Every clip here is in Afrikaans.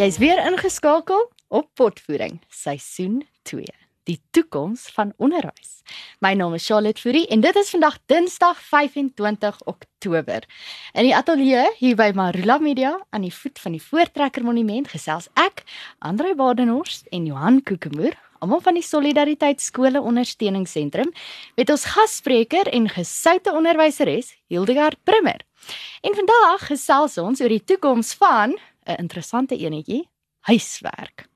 Jy's weer ingeskakel op Potvoering Seisoen 2. Die toekoms van onderwys. My naam is Charlotte Fourie en dit is vandag Dinsdag 25 Oktober. In die ateljee hier by Marula Media aan die voet van die Voortrekker Monument gesels ek, Andre Badenhorst en Johan Kokemoer, almal van die Solidariteit Skole Ondersteuningsentrum, met ons gasspreker en gesoute onderwyseres Hildegard Primmer. En vandag gesels ons oor die toekoms van 'n interessante enetjie, huiswerk.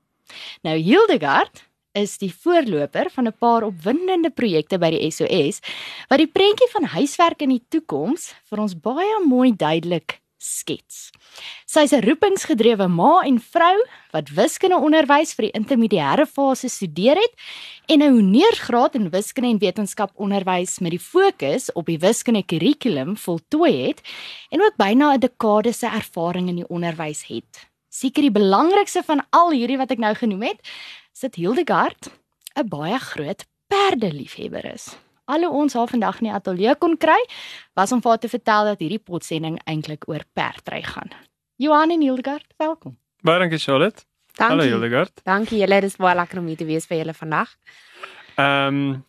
Nou Hildegard is die voorloper van 'n paar opwindende projekte by die SOS wat die prentjie van huiswerk in die toekoms vir ons baie mooi duidelik skets. Sy is 'n roepingsgedrewe ma en vrou wat wiskunde onderwys vir die intermediêre fase studeer het en 'n honeursgraad in wiskunde en wetenskap onderwys met die fokus op die wiskunde kurrikulum voltooi het en ook byna 'n dekade se ervaring in die onderwys het. Seker die belangrikste van al hierdie wat ek nou genoem het, sit Hildegard 'n baie groot perdeliefhebber is. Alle ons haar vandag in die ateljee kon kry, was om vir haar te vertel dat hierdie potsending eintlik oor perdry gaan. Johan en Hildegard, welkom. Baie dankie Charlotte. Dankie. Hallo Hildegard. Dankie julle, dis baie lekker om hier te wees vir julle vandag. Ehm um,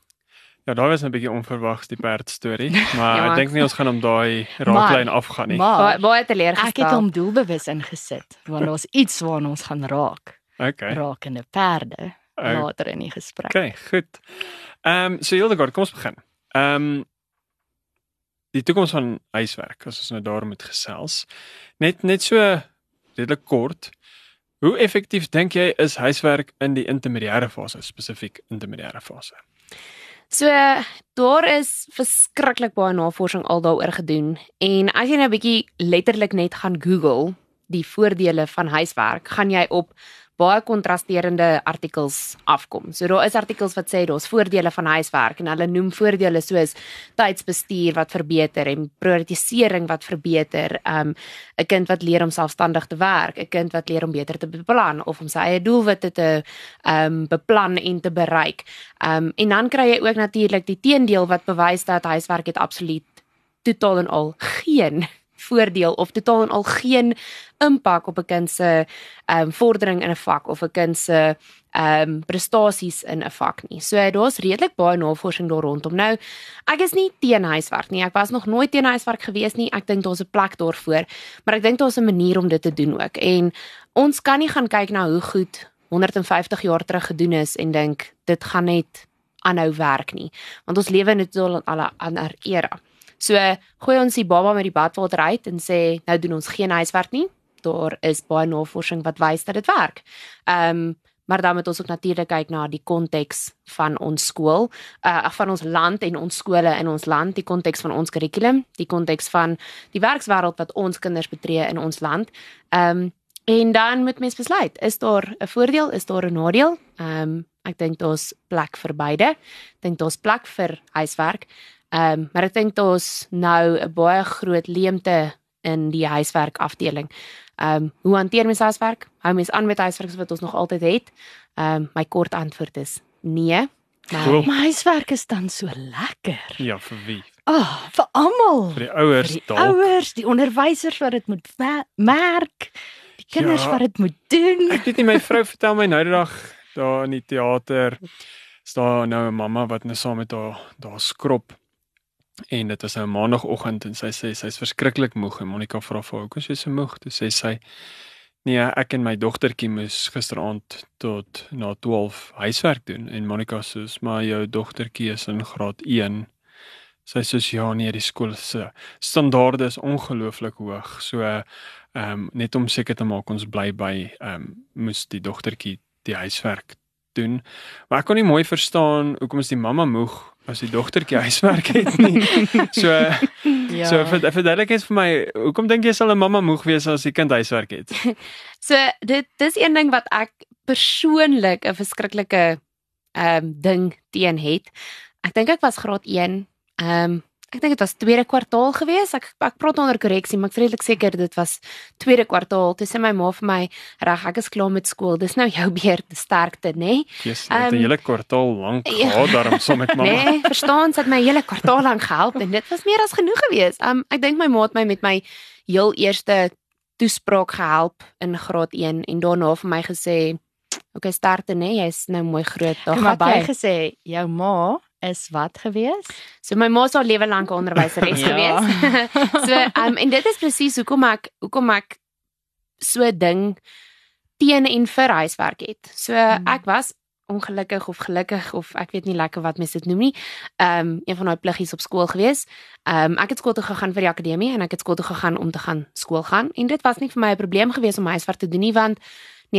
ja, daar was 'n bietjie onverwags die perd storie, maar Ja. ek dink nie ons gaan om daai raaklyn afgaan nie. Maar Baie baie ek het hom doelbewus ingesit want daar's iets waarna ons gaan raak. Okay. Rakende perde Oh. later in die gesprek. Okay, goed. Ehm um, so Hildegard, kom ons begin. Ehm um, die toekoms van huiswerk, as ons nou daar moet gesels. Net net so redelik kort. Hoe effektief dink jy is huiswerk in die intermediêre fase, spesifiek intermediêre fase? So daar is verskriklik baie navorsing al daaroor gedoen en as jy nou 'n bietjie letterlik net gaan Google die voordele van huiswerk, gaan jy op baie kontrasterende artikels afkom. So daar is artikels wat sê daar's voordele van huiswerk en hulle noem voordele soos tydsbestuur wat verbeter en prioritisering wat verbeter. Um 'n kind wat leer om selfstandig te werk, 'n kind wat leer om beter te beplan of om sy eie doelwitte te um beplan en te bereik. Um en dan kry jy ook natuurlik die teendeel wat bewys dat huiswerk het absoluut totaal en al geen voordeel of totaal en al geen impak op 'n kind se ehm um, vordering in 'n vak of 'n kind se ehm um, prestasies in 'n vak nie. So daar's redelik baie navorsing daar rondom. Nou, ek is nie teen huiswerk nie. Ek was nog nooit teen huiswerk gewees nie. Ek dink daar's 'n plek daarvoor, maar ek dink daar's 'n manier om dit te doen ook. En ons kan nie gaan kyk na hoe goed 150 jaar terug gedoen is en dink dit gaan net aanhou werk nie, want ons lewe in 'n ander ander era. So gooi ons die baba met die badwater uit en sê nou doen ons geen huiswerk nie. Daar is baie navorsing wat wys dat dit werk. Ehm um, maar dan moet ons ook natuurlik kyk na die konteks van ons skool, uh van ons land en ons skole in ons land, die konteks van ons kurrikulum, die konteks van die werkswêreld wat ons kinders betree in ons land. Ehm um, en dan moet mens besluit, is daar 'n voordeel, is daar 'n nadeel? Ehm um, ek dink daar's plek vir beide. Ek dink daar's plek vir huiswerk. Ehm um, maar ek dink daar's nou 'n baie groot leemte in die huiswerk afdeling. Ehm um, hoe hanteer mens huiswerk? Hou mens aan met huiswerk wat ons nog altyd het? Ehm um, my kort antwoord is nee. Maar Cool. Maar huiswerk is dan so lekker. Ja, vir wie? Ah, oh, vir almal. Vir die ouers die dalk. ouers, die onderwysers wat dit moet merk, die kinders Ja. wat dit moet doen. Ek weet nie my vrou vertel my nou die dag daar in die teater staan nou 'n mamma wat nou saam met haar daar skrob en dit was nou 'n maandagooggend en sy sê sy's verskriklik moeg en Monica vra vir haar hoekom is jy so moeg? Toe sê sy nee, ek en my dogtertjie moes gisteraand tot na 12 huiswerk doen en Monica sê maar jou dogtertjie is in graad 1 Sy sê ja nee die skool se standaarde is ongelooflik hoog. So ehm um, net om seker te maak ons bly by ehm um, moes die dogtertjie die huiswerk doen. Maar ek kon nie mooi verstaan hoekom is die mamma moeg as die dogtertjie huiswerk het nie. So Ja. so vir verduidelik eens vir my, hoekom dink jy sal 'n mamma moeg wees as die kind huiswerk het? So dit dis een ding wat ek persoonlik 'n verskriklike ehm um, ding teen het. Ek dink ek was graad 1. Ehm um, ek dink dit was tweede kwartaal gewees. Ek ek praat onder korreksie, maar ek is redelik seker dit was tweede kwartaal. Toe sê my ma vir my, "Reg, ek is klaar met skool. Dis nou jou beurt, sterkte, nê?" Nee? Jy's net 'n Ehm, hele kwartaal lank ja. gehad daarom saam met mamma. Nee, verstaan, sy het my hele kwartaal lank gehelp en dit was meer as genoeg geweest. Um ek dink my ma het my met my heel eerste toespraak gehelp in graad 1 en daarna vir my gesê, "Oké, starte nê, jy's nou mooi groot." Daar het gaan jy. gesê jou ma is wat gewees? So my ma al lewe lank onderwyseres Ja. gewees. so um en dit is presies hoekom ek hoekom ek so ding teen en vir huiswerk het. So Hmm. ek was ongelukkig of gelukkig of ek weet nie lekker wat mens dit noem nie. Um een van daai pluggies op skool gewees. Um ek het skool toe gegaan vir die akademie en ek het skool toe gegaan om te gaan skool gaan en dit was nie vir my 'n probleem gewees om huiswerk te doen nie want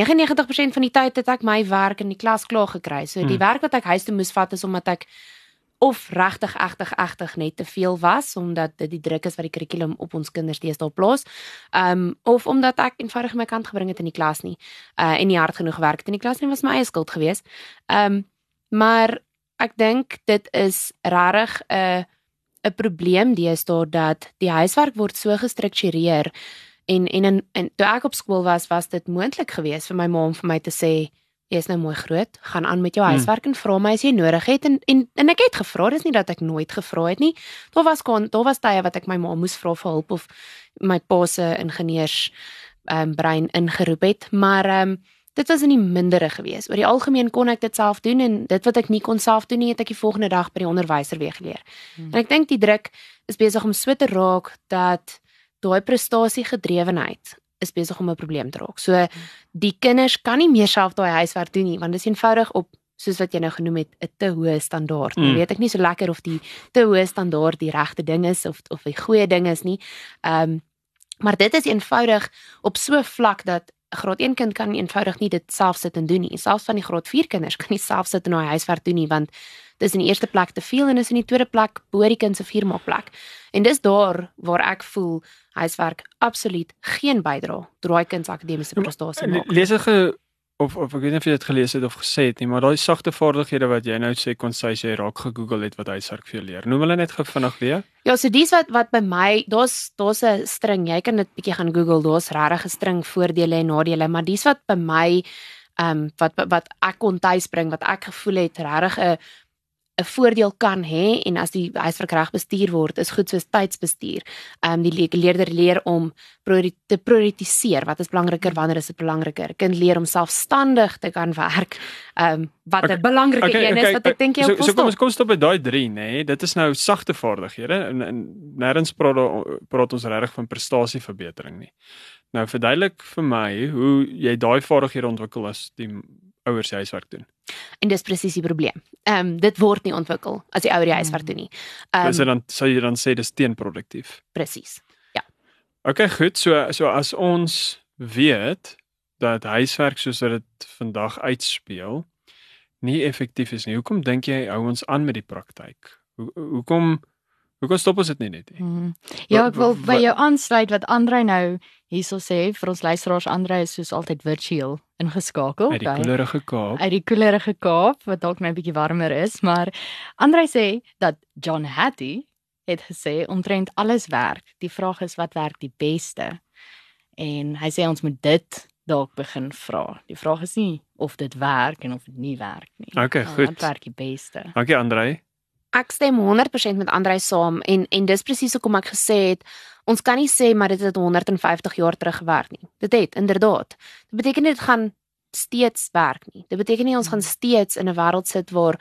99% van die tyd het ek my werk in die klas klaar gekry. So die Hmm. werk wat ek huis toe moes vat is omdat ek of regtig egtig egtig net te veel was omdat dit die druk is wat die kurrikulum op ons kinders deesdae plaas. Um of omdat ek eenvoudig my kant gebring het in die klas nie. Uh en nie hard genoeg gewerk het in die klas nie was my eie skuld geweest. Um maar ek dink dit is regtig 'n 'n probleem deesdae dat die huiswerk word so gestruktureer en en in en toe ek op skool was was dit moontlik geweest vir my ma om vir my te sê jy is nou mooi groot, gaan aan met jou Hmm. huiswerk en vra my as jy nodig het en en en ek het gevra, dis nie dat ek nooit gevra het nie. Daar was kon daar was tye wat ek my ma moes vra vir hulp of my pa se ingenieurs ehm um, brein ingeroep het, maar ehm um, dit was in die mindere gewees. Oor die algemeen kon ek dit self doen en dit wat ek nie kon self doen nie, het ek die volgende dag by die onderwyser weer geleer. Hmm. En ek dink die druk is besig om so te raak dat daai prestasiegedrewenheid is besig om 'n probleem te raak. So die kinders kan nie meer self daai huiswerk doen nie want dit is eenvoudig op soos wat jy nou genoem het 'n te hoë standaard. Nou Mm. weet ek nie so lekker of die te hoë standaard die regte ding is of of die goeie ding is nie. Ehm um, maar dit is eenvoudig op so 'n vlak dat 'n graad 1 kind kan eenvoudig nie dit self sit en doen nie. Selfs van die graad 4 kinders kan nie self sit en daai huiswerk doen nie want dis in die eerste plek te veel en is in die tweede plek bo die kind se viermaakplek. En dis daar waar ek voel huiswerk absoluut geen bydra tot daai kind se akademiese prestasie maak. Lees ek ge, of of ek weet nie of jy dit gelees het of gesê het nie, maar daai sagte vaardighede wat jy nou sê kon sy jy raak gegoogel het wat huiswerk vir jou leer. Noem hulle net gou vinnig weer. Ja, so dis wat wat by my, daar's daar's 'n string. Jy kan dit bietjie gaan Google. Daar's regtig 'n string voordele en nadele, maar dis wat by my ehm um, wat wat ek kon tuisbring, wat ek gevoel het regtig 'n 'n voordeel kan hê en as die huiswerk reg bestuur word, is goed soos tydsbestuur. Ehm um, die le- leerder leer om priori te prioritiseer. Wat is belangriker, wanneer is dit belangriker? Kind leer om selfstandig te kan werk. Ehm um, wat 'n Okay, belangrike Okay, een is okay, wat ek dink jy so, ook so wil kom ons kom stop by daai 3 nê. Nee. Dit is nou sagte vaardighede en, en nêrens praat praat ons regtig van prestasieverbetering nie. Nou verduidelik vir my hoe jy daai vaardighede ontwikkel as die ouers die huiswerk doen. En dis presies die probleem. Ehm um, dit word nie ontwikkel as die ouer die huiswerk doen nie. Um, Ehm is dit dan sou jy dan sê dis teenproduktief. presies. Okay, goed. So so as ons weet dat huiswerk soos wat dit vandag uitspeel nie effektief is nie. Hoekom dink jy hou ons aan met die praktyk? Hoe hoekom hoekom stop ons dit nie net nie? Hmm. Ja, ek wil by jou aansluit wat Andrei nou hierso sê vir ons luisteraars. Andrei is soos altyd virtueel ingeskakel. Uit die koelerige Kaap. uit die koelerige Kaap wat dalk nou 'n bietjie warmer is, maar Andrei sê dat John Hattie het gesê omtrent alles werk. Die vraag is wat werk die beste? En hy sê ons moet dit dalk begin vra. Die vraag is nie of dit werk en of dit nie werk nie. Okay, goed. Wat werk die beste? Dankie Andrei. Ek stem 100% met Andrei saam en en dis presies hoekom ek gesê het ons kan nie sê maar dit het 150 jaar terug gewerk nie. Dit het inderdaad. Dit beteken dit gaan steeds werk nie. Dit beteken nie ons gaan steeds in 'n wêreld sit waar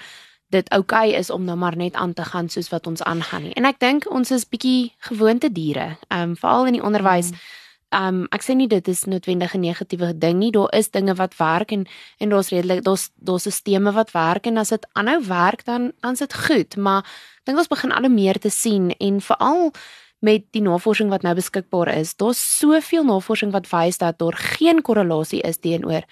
dit oukei okay is om nou maar net aan te gaan soos wat ons aangaan nie. En ek dink ons is bietjie gewoonte diere. Ehm um, veral in die onderwys. Ehm um, ek sê nie dit is noodwendig 'n negatiewe ding nie. Daar is dinge wat werk en en daar's redelik daar's daar's stelsels wat werk en as dit aanhou werk dan dan is dit goed, maar ek dink ons begin al hoe meer te sien en veral met die navorsing wat nou beskikbaar is, daar's soveel navorsing wat wys dat daar geen korrelasie is teenoor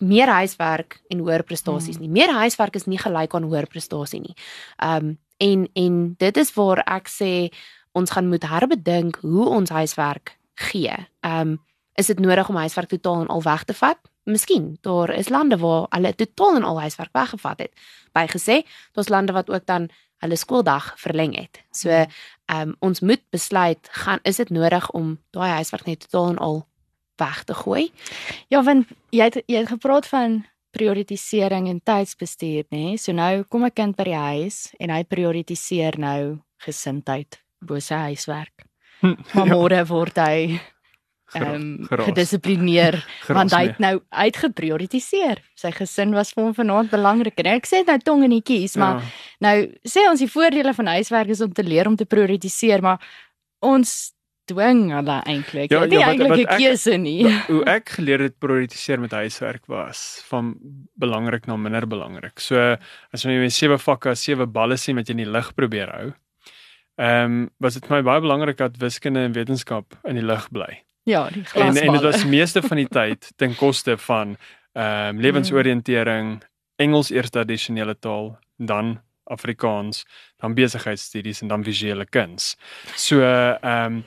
meer huiswerk en hoër prestasies nie. Meer huiswerk is nie gelyk aan hoër prestasie nie. Um, en en dit is waar ek sê ons gaan moet herbedink hoe ons huiswerk gee. Ehm um, is dit nodig om huiswerk totaal en al weg te vat? Miskien. Daar is lande waar hulle totaal en al huiswerk weggevat het. Bygesê, daar's lande wat ook dan hulle skooldag verleng het. So, ehm um, ons moet besluit, gaan is dit nodig om daai huiswerk net totaal en al weg te gooi? Ja, want jy het jy het gepraat van prioritisering en tydsbestuur, nê? Nee? So nou kom 'n kind by die huis en hy prioritiseer nou gesindheid bo sy huiswerk. Maar Ja. môre word hy ehm geraas. gedissiplineer want hy het nou uitgeprioritiseer. Sy gesin was vir hom vanaand belangriker. En ek sê dit nou tong in die kies, maar Ja. nou sê ons die voordele van huiswerk is om te leer om te prioritiseer, maar ons dwing hulle eintlik. Ja, Ja, nie ja, eintlik 'n keuse nie. hoe ek geleer het prioritiseer met huiswerk was van belangrik na minder belangrik. So as jy met sewe vakke, sewe balle sien wat jy in die lug probeer hou. Ehm um, was dit vir my baie belangrik dat wiskunde en wetenskap in die lug bly. Ja, die En en dit was meeste van die tyd ten koste van ehm um, lewensoriëntering, Engels eerste addisionele taal, dan Afrikaans, dan besigheidstudies en dan visuele kuns. So ehm um,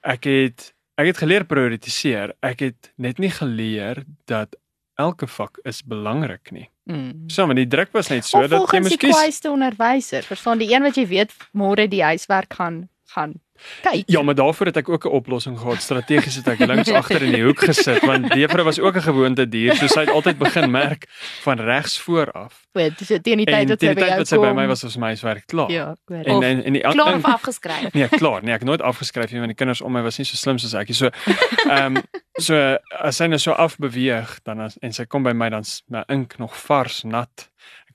ek het ek het geleer prioritiseer. Ek het net nie geleer dat elke vak is belangrik nie. Mm. So, maar die druk was net so of dat jy volgens die kwaaiste onderwyser, verstaan die een wat jy weet môre die huiswerk gaan gaan kyk. Ja, maar daarvoor het ek ook 'n oplossing gehad. Strategies het ek links agter in die hoek gesit want die juffrou was ook 'n gewoonte dier, so sy het altyd begin merk van regs voor af. Goed, so teen die tyd wat teen sy die by tyd jou wat sy by kom. my was, was my huiswerk klaar. Ja, weet. En Of en en die Klaar of en- afgeskryf. Nee, klaar. Nee, ek nooit afgeskryf nie want die kinders om my was nie so slim soos ek nie. So ehm um, so as sy nou so afbeweeg dan as, en sy kom by my dan my ink nog vars nat.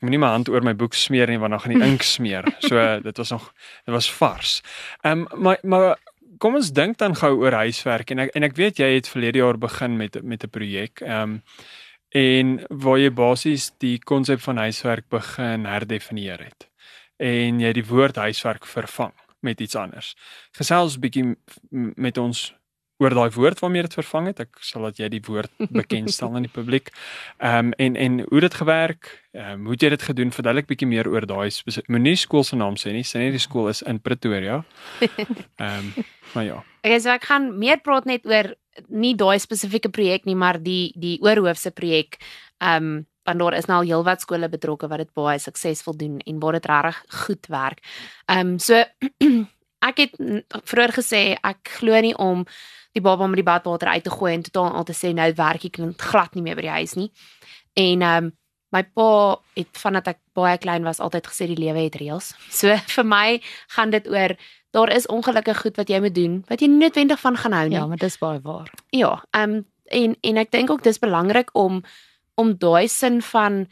Ek moet nie my hand oor my boek smeer nie want dan gaan die ink smeer. So dit was nog dit was vars. Ehm um, maar maar kom ons dink dan gou oor huiswerk en ek en ek weet jy het verlede jaar begin met met 'n projek. Ehm um, en waar jy basies die konsep van huiswerk begin herdefinieer het en jy die woord huiswerk vervang met iets anders. Gesels 'n bietjie met ons oor daai woord waarmee dit vervang het. Ek sal dat jy die woord bekendstel aan die publiek. Ehm um, en en hoe dit gewerk, ehm um, hoe jy dit gedoen? Verduidelik bietjie meer oor daai. Moenie skool se naam sê nie. Sê net die skool is in Pretoria. Ehm um, maar ja. Okay, so ek gaan meer praat net oor nie daai spesifieke projek nie, maar die die oorhoofse projek. Ehm um, want daar is nou al heelwat skole betrokke wat dit baie suksesvol doen en waar dit regtig goed werk. Ehm um, so ek het vroeër gesê ek glo nie om die baba met die badwater uit te gooi en totaal al te sê nou werk ek glad nie meer by die huis nie. En ehm um, my pa het vandat ek baie klein was altyd gesê die lewe het reëls. So vir my gaan dit oor daar is ongelukkige goed wat jy moet doen wat jy noodwendig van gaan hou nie. Ja, maar dis baie waar. Ja, ehm um, en en ek dink ook dis belangrik om om daai sin van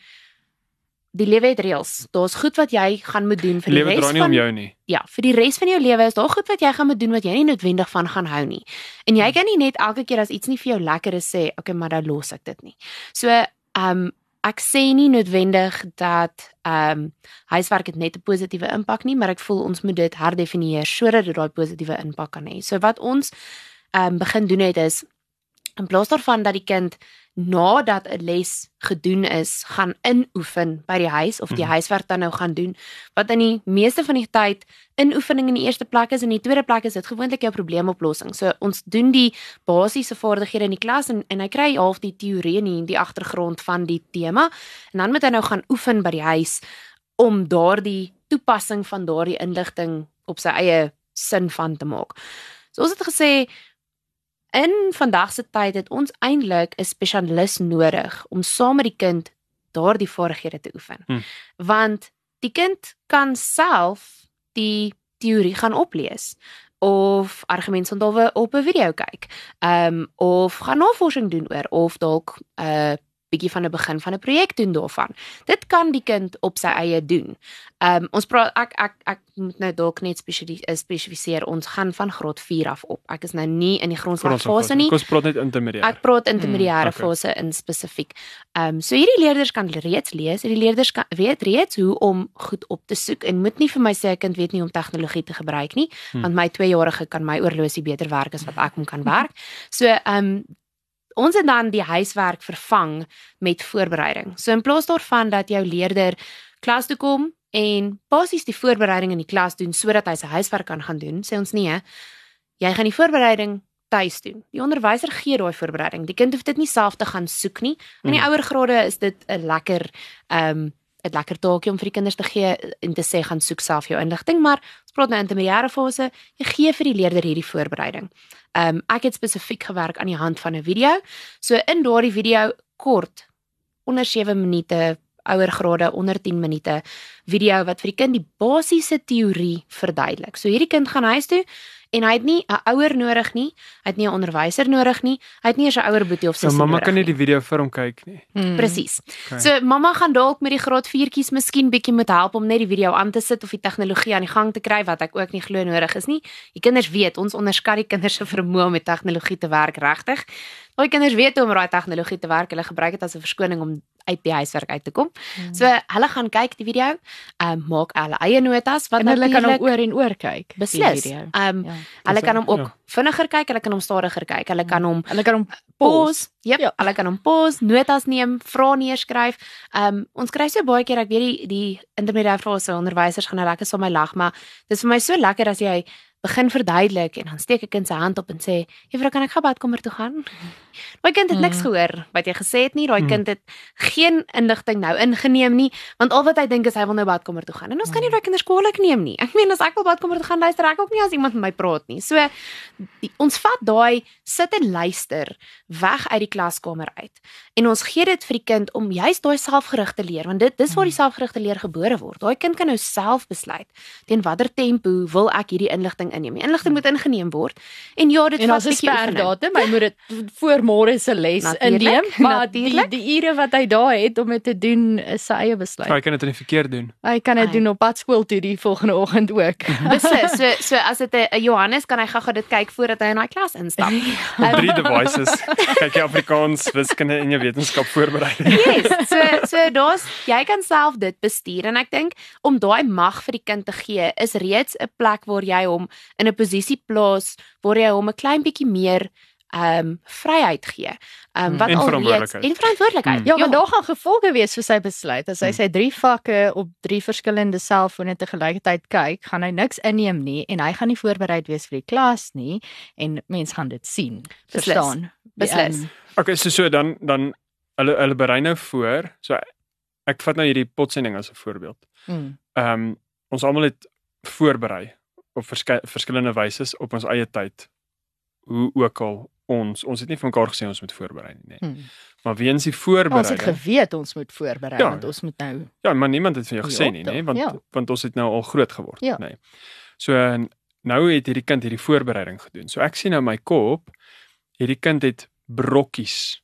die lewe het reëls. Daar's goed wat jy gaan moet doen vir die Lewe res draai nie van om jou nie. ja, vir die res van jou lewe is daar goed wat jy gaan moet doen wat jy nie noodwendig van gaan hou nie. En jy kan nie net elke keer as iets nie vir jou lekker is sê, okay, maar dan los ek dit nie. So, ehm um, ek sê nie noodwendig dat ehm um, huiswerk het net 'n positiewe impak nie, maar ek voel ons moet dit herdefinieer sodat dit daai positiewe impak kan hê. So wat ons ehm um, begin doen het is in plaas daarvan dat die kind nadat 'n les gedoen is, gaan inoefen by die huis of die Mhm. huiswerk dan nou gaan doen, wat in die meeste van die tyd inoefening in die eerste plek is en in die tweede plek is dit gewoonlik jou probleemoplossing. So ons doen die basiese vaardighede in die klas en en hy kry half die teorie en die, die agtergrond van die tema en dan moet hy nou gaan oefen by die huis om daardie toepassing van daardie inligting op sy eie sin van te maak. So ons het gesê in vandag se tyd het ons eintlik 'n spesialis nodig om saam met die kind daardie vaardighede te oefen. Hm. Want die kind kan self die teorie gaan oplees of argumentsonderwe op 'n video kyk. Ehm um, of gaan navorsing doen oor of dalk 'n uh, bietjie van 'n begin van 'n projek doen daarvan. Dit kan die kind op sy eie doen. Ehm um, ons praat ek ek ek moet nou dalk net eh, spesifiseer ons gaan van graad 4 af op. Ek is nou nie in die grondslagfase nie. Ons praat net intermediair. Ek praat intermediêre Mm, okay. fase in spesifiek. Ehm um, so hierdie leerders kan reeds lees. Hierdie leerders kan weet reeds hoe om goed op te soek en moet nie vir my sê 'n kind weet nie om tegnologie te gebruik nie, Hmm. want my 2-jarige kan my oorlosie beter werk as wat ek hom kan werk. So ehm um, ons het dan die huiswerk vervang met voorbereiding. So in plaas daarvan dat jou leerder klas toe kom en basies die voorbereiding in die klas doen sodat hy sy huiswerk kan gaan doen, sê ons nee. Jy gaan die voorbereiding tuis doen. Die onderwyser gee daai voorbereiding. Die kind hoef dit nie self te gaan soek nie. In die Mm. ouer grade is dit 'n lekker ehm um, 'n lekker taakie om vir die kinders te gee en te sê gaan soek self jou inligting, maar ons praat nou intermediêre fase, jy gee vir die leerder hierdie voorbereiding. Ehm um, ek het spesifiek gewerk aan die hand van 'n video. So in daardie video kort onder 7 minute ouer grade onder 10 minute video wat vir die kind die basiese teorie verduidelik. So hierdie kind gaan huis toe en hy het nie 'n ouer nodig nie, hy het nie 'n onderwyser nodig nie, hy het nie eers 'n ouer boetie of sussie mamma nodig kan nie nie. die video vir hom kyk nie. Hmm. Presies. Okay. So mamma gaan dalk met die graad 4tjies miskien bietjie moet help om net die video aan te sit of die tegnologie aan die gang te kry wat ek ook nie glo nodig is nie. Die kinders weet ons onderskat die kinders se vermoë om met tegnologie te werk regtig. Daai kinders weet hoe om daai tegnologie te werk. Hulle gebruik dit as 'n verskoning om uit die huiswerk uit te kom. Hmm. So hulle gaan kyk die video, ehm um, maak hulle eie notas wat en hulle kan hom oor en oor kyk. die beslis. video. Ehm um, Ja. hulle kan hom ook ja. vinniger kyk, hulle kan hom stadiger kyk. Hulle kan hom Hulle kan hom pause. Yep, Ja. hulle kan hom pause, notas neem, vrae neerskryf. Ehm um, ons kry so baie keer ek weet die die intermediate fase onderwysers gaan nou lekker so my lag, maar dis vir my so lekker as jy begin verduidelik en dan steek 'n kind sy hand op en sê, "Juffrou, kan ek gou badkamer toe gaan?" Daai kind het niks Mm. gehoor wat jy gesê het nie. Daai Mm. kind het geen inligting nou ingeneem nie, want al wat hy dink is hy wil nou badkamer toe gaan. En ons kan nie daai kinders kwaliek neem nie. Ek meen as ek wil badkamer toe gaan, luister ek ook nie as iemand met my praat nie. So die, ons vat daai sit en luister weg uit die klaskamer uit. En ons gee dit vir die kind om juis daai selfgerigte leer, want dit dis waar die selfgerigte leer gebore word. Daai kind kan nou self besluit teen watter tempo wil ek hierdie inligting inneem. Die inligting moet ingeneem word. En ja, dit En vat as 'n sperdatum, hy moet dit voor môre se les Natuurlijk, inneem, maar die natuurlijk. die ure wat hy daar het om dit te doen is sy eie besluit. Hy kan dit in die verkeer doen. Hy kan dit doen op pad skool toe die volgende oggend ook. Beslis. So so as dit 'n Johannes kan hy gou-gou dit kyk voordat hy in daai klas instap. Op drie devices. Kyk jy Afrikaans, wiskunde en jou wetenskap voorberei. Yes, so so daar's jy kan self dit bestuur en ek dink om daai mag vir die kind te gee is reeds 'n plek waar jy hom in 'n posisie plaas waar jy hom 'n klein bietjie meer ehm um, vryheid gee. Ehm um, wat En al verantwoordelikheid. en verantwoordelikheid. Hmm. Ja, maar daar gaan gevolge wees vir sy besluit. As hy Hmm. sy drie vakke op drie verskillende selfone te gelykheid kyk, gaan hy niks inneem nie en hy gaan nie voorberei wees vir die klas nie en mense gaan dit sien. Beslis. Verstaan? Beslis. Ehm, Okay, so so dan dan hulle hulle berei nou voor. So ek vat nou hierdie potsending as 'n voorbeeld. mm, Ehm um, ons almal het voorberei op verskei, verskillende wyse op ons eie tyd. Hoe ook al ons ons het nie vir mekaar gesê ons moet voorberei nie, nê. mm. Maar weens die Ons het voorbereiding. geweet ons moet voorberei Ja. want ons moet nou Ja, maar niemand het vir jou gesê nie, nê, want ja. want ons het nou al groot geword, Ja. nê. So en nou het hierdie kind hierdie voorbereiding gedoen. So ek sien nou my kop, hierdie kind het brokkies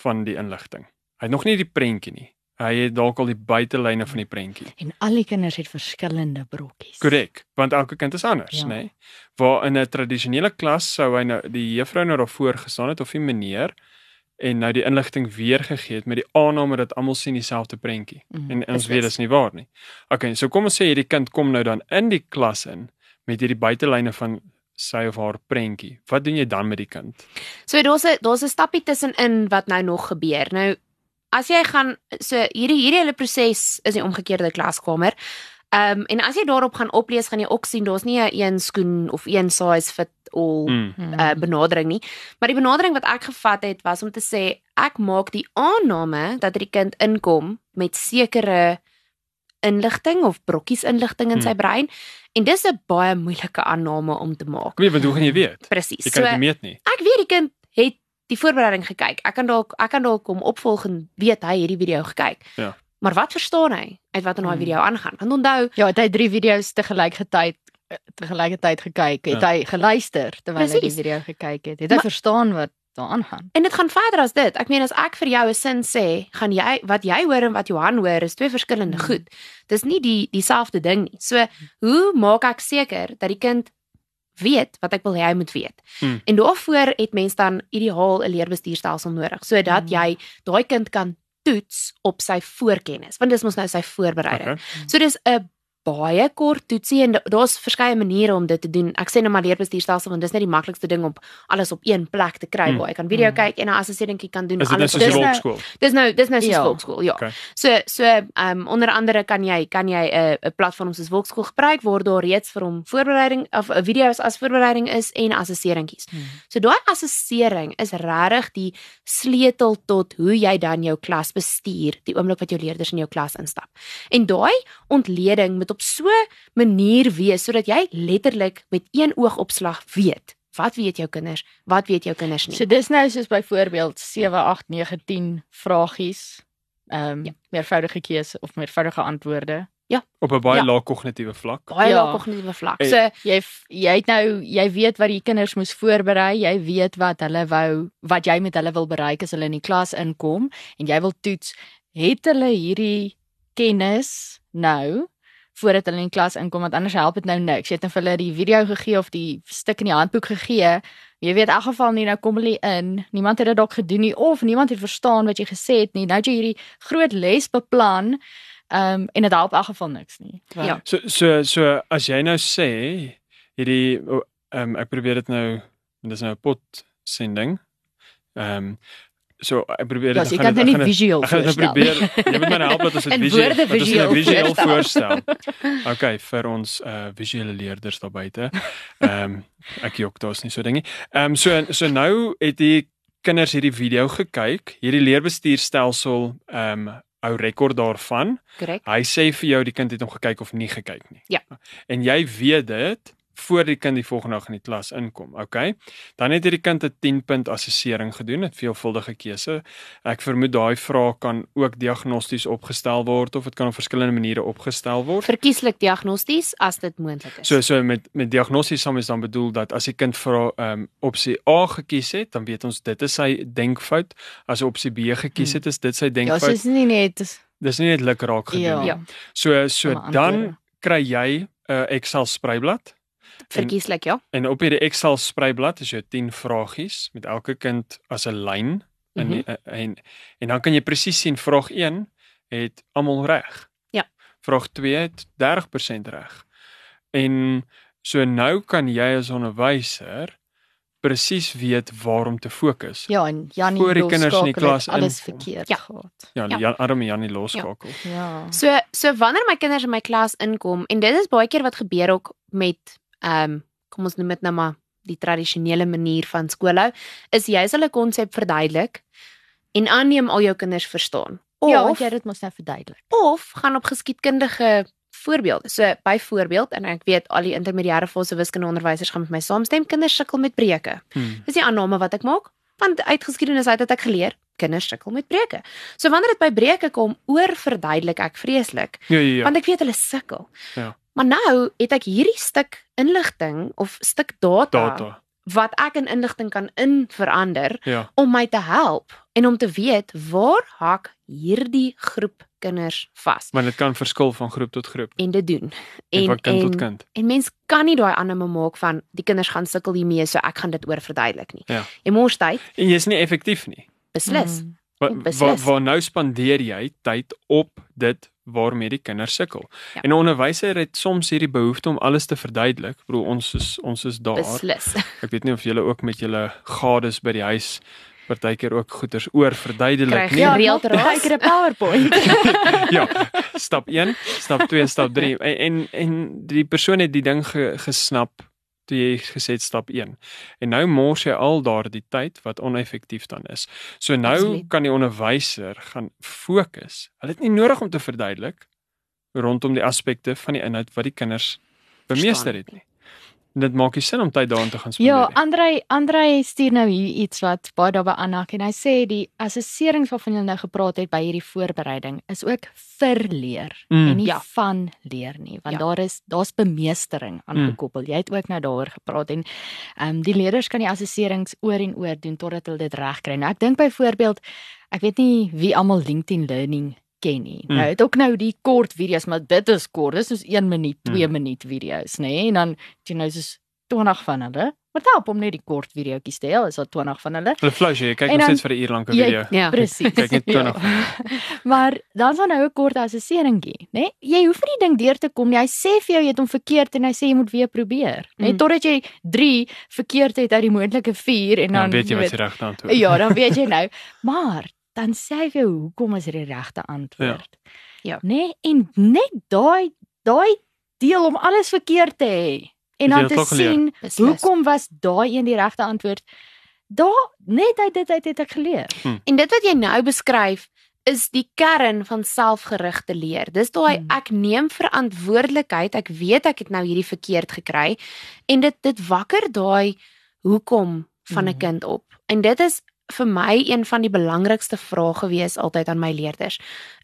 van die inligting. Hy het nog nie die prentjie nie. Hy het dalk al die buitelyne van die prentjie. en al die kinders het verskillende brokkies. Korrek, want elke kind is anders, Ja. nê. Nee? Waar in 'n tradisionele klas sou hy nou die juffrou nou daarvoor gestaan het of die meneer en nou die inligting weergegee het met die aanname dat almal sien dieselfde prentjie. Mm, En ons weet dis nie waar nie. Okay, so kom ons sê hierdie kind kom nou dan in die klas in met hierdie buitelyne van sy of haar prentjie. Wat doen jy dan met die kind? So daar's 'n daar's 'n stappie tussenin wat nou nog gebeur. Nou as jy gaan so hierdie hierdie hele proses is die omgekeerde klaskamer. Ehm um, en as jy daarop gaan oplees, gaan jy ook sien daar's nie 'n een skoen of een size fit all Mm. Mm. uh, benadering nie. Maar die benadering wat ek gevat het was om te sê ek maak die aanname dat die kind inkom met sekere inligting of brokkies inligting in sy Hmm. brein en dis 'n baie moeilike aanname om te maak. Jy, want hoe gaan jy weet? Presies. Jy kan dit nie meet nie. ek weet die kind die voorbereiding gekyk. Ek kan dalk ek kan dalk kom opvolg en weet hy het hierdie video gekyk. Ja. Maar wat verstaan hy uit wat in daai Hmm. video aangaan? Want onthou, Ja, het hy drie video's te gelykheid te gelykheid gekyk, het Ja. hy geluister terwyl hy die video gekyk het. Het hy Maar- verstaan wat daar aangaan? en dit gaan verder as dit. Ek meen as ek vir jou 'n sin sê, gaan jy wat jy hoor en wat Johan hoor is twee verskillende Hmm. goed. Dis nie die dieselfde ding nie. So, hoe maak ek seker dat die kind weet wat ek wil hê hy moet weet. Hmm. En daarvoor het mens dan ideaal 'n leerbestuurstelsel nodig sodat Hmm. jy daai kind kan toets op sy voorkennis, want dis mos nou sy voorbereiding. Okay. So dis 'n baie kort toetsie en da- daar's verskeie maniere om dit te doen. Ek sê nou maar leerbestuurstelsel want dis net die maklikste ding om alles op een plek te kry Hmm. waar jy kan video Hmm. kyk en 'n assesseringkie kan doen Is alles Dis nou-? Dis nou dis nou soos Ja. volkskool, ja. Okay. So so ehm um, onder andere kan jy kan jy 'n 'n platform soos volkskool gebruik waar daar reeds vir hom voorbereiding of uh, video's as voorbereiding is en assesseringkies. Hmm. So daai assessering is regtig die sleutel tot hoe jy dan jou klas bestuur die oomblik wat jou leerders in jou klas instap. En daai ontleding moet op so 'n manier wees sodat jy letterlik met een oogopslag weet wat weet jou kinders, wat weet jou kinders nie. So dis nou soos byvoorbeeld 7, 8, 9, 10 vragies. Ehm um, Ja. meervoudige keuse of meervoudige antwoorde op 'n baie Ja. lae kognitiewe vlak. Baie Ja. lae kognitiewe vlak. Eh, So Jy jy het nou jy weet wat die kinders moes voorberei, jy weet wat hulle wou wat jy met hulle wil bereik as hulle in die klas inkom en jy wil toets het hulle hierdie kennis nou voordat hulle in die klas inkom want anders help dit nou niks. Jy het nou vir hulle die video gegee of die stuk in die handboek gegee. Jy weet in elk geval nie nou kom hulle in. Niemand het dit dalk gedoen nie of niemand het verstaan wat jy gesê het nie. Nou het jy hierdie groot les beplan. Ehm um, en dit help in elk geval niks nie. Want- Ja. So so so as jy nou sê hierdie ehm um, ek probeer dit nou dis nou 'n pot sending. Ehm um, so ek probeer Ja, dit gaan dit gaan visueel Ek gaan dit probeer. Jy moet my nou help dat ons dit visueel dat ons dit visueel voorstel. Okay, vir ons uh visuele leerders daar buite. Ehm um, ek jok daar's nie so dingie. Ehm um, so so nou het die kinders hierdie video gekyk. Hierdie leerbestuurstelsel ehm um, hou rekord daarvan. korrek. Hy sê vir jou die kind het hom gekyk of nie gekyk nie. Ja. En jy weet dit voor die kind die volgende dag in die klas inkom, okay? Dan het hierdie kind 'n 10 punt assessering gedoen, 'n veelvuldige keuse. Ek vermoed daai vrae kan ook diagnosties opgestel word of dit kan op verskillende maniere opgestel word. Verkieslik diagnosties as dit moontlik is. So so met met diagnosties sal mens dan bedoel dat as die kind vir ehm um, opsie A gekies het, dan weet ons dit is sy denkfout. As opsie B gekies het, is dit sy Ja, denkfout. so is nie net Dis nie net lukraak gedoen Ja. nie. Ja. So so dan kry jy 'n uh, Excel spreiblad Verkieslik ja. en op hierdie Excel spreiblad is jou 10 vragies met elke kind as 'n lyn in Mhm. die, uh, en en dan kan jy presies sien vraag 1 het almal reg. Ja. Vraag 2 het 30% reg. En so nou kan jy as onderwyser presies weet waar om te fokus. Ja, en Janie Voor die kinders in die klas alles inkom. verkeerd Ja. gehad. Ja, die Jan, arme Janie loskakel. Ja. So so wanneer my kinders in my klas inkom en dit is baie keer wat gebeur ook met ehm um, kom ons noem dit nou maar die tradisionele manier van skoolhou is jy sal 'n konsep verduidelik en aanneem al jou kinders verstaan. Of Ja, want jy dit mos nou verduidelik. of gaan op geskiedkundige voorbeelde. So byvoorbeeld en ek weet al die intermediêre fase wiskundeonderwysers gaan met my saamstem, kinders sukkel met breuke. Hmm. Dis die aanname wat ek maak, want uit geskiedenis uit het ek geleer kinders sukkel met breuke. So wanneer dit by breuke kom, oor verduidelik ek vreeslik, Ja, ja, ja. want ek weet hulle sukkel. Ja. Maar nou het ek hierdie stuk inligting of stuk data, Data. wat ek in inligting kan in verander Ja. om my te help en om te weet waar hak hierdie groep kinders vas Maar dit kan verskil van groep tot groep en dit doen. en, van kind tot kind. En mens kan nie daai aanname maak van die kinders gaan sukkel hiermee, so ek gaan dit oor verduidelik nie. Ja. Jy mors tyd, En jy's nie effektief nie. beslis. Mm. Beslis. waar waar nou spandeer jy tyd op dit waarmee die kinders sukkel. Ja. En 'n onderwyser het soms hierdie behoefte om alles te verduidelik. Ek bedoel ons is ons is daar. Beslis. Ek weet nie of julle ook met julle gades by die huis partykeer ook goeters oor verduidelik nie. Ja, Gereeld nog raas. baie keer 'n PowerPoint. ja, stap 1, stap 2, stap 3 en en, en die persoon het die ding ge, gesnap toe jy gesê het stap 1. En nou mors jy al daardie tyd wat oneffektief dan is. So nou Absoluut. kan die onderwyser gaan fokus. Hulle het nie nodig om te verduidelik rondom die aspekte van die inhoud wat die kinders bemeester het nie. En dit maak nie sin om tyd daarin te gaan spandeer Ja. Andrei Andrei stuur nou hier iets wat baie daarby aanhaak en hy sê die assesserings waarvan jy nou gepraat het by hierdie voorbereiding is ook vir leer Mm. en nie Ja. van leer nie want Ja. daar is daar's bemeestering aangekoppel. Jy het ook nou daaroor gepraat en ehm um, die leerders kan die assesserings oor en oor doen totdat hulle dit reg kry. Nou ek dink byvoorbeeld ek weet nie wie almal LinkedIn Learning ken nie. Mm. Nou het ook nou die kort video's, maar dit is kort. Dis soos 1 minuut, 2 Mm. minuut video's, nê? Nee? En dan jy nou soos 20 van hulle. Maar help om net die kort videoetjies te hê, is daar 20 van hulle. Hulle flou jy kyk nog steeds vir 'n uur lank 'n video. Ja. Presies. Kyk net 20 maar dan sal nou 'n kort assesseringkie, né? Nee? Jy hoef nie die ding deur te kom nie. Hy sê vir jou jy het hom verkeerd en hy sê jy moet weer probeer, né? Nee? Mm. Totdat jy 3 verkeerd het uit die moontlike 4 en Ja, dan weet jy wat die regte antwoord. Ja, dan weet jy nou. Maar dan sê hy vir jou hoekom is dit die regte antwoord. Ja. Nee, en net daai daai deel om alles verkeerd te hê en dan te geleer? sien Beslis. hoekom was daai een die regte antwoord. Daar net uit dit uit het ek geleer. En dit wat jy nou beskryf is die kern van selfgerigte leer. Dis daai Hmm. ek neem verantwoordelikheid. Ek weet ek het nou hierdie verkeerd gekry en dit dit wakker daai hoekom van 'n Hmm. kind op. En dit is vir my een van die belangrikste vrae gewees altyd aan my leerders.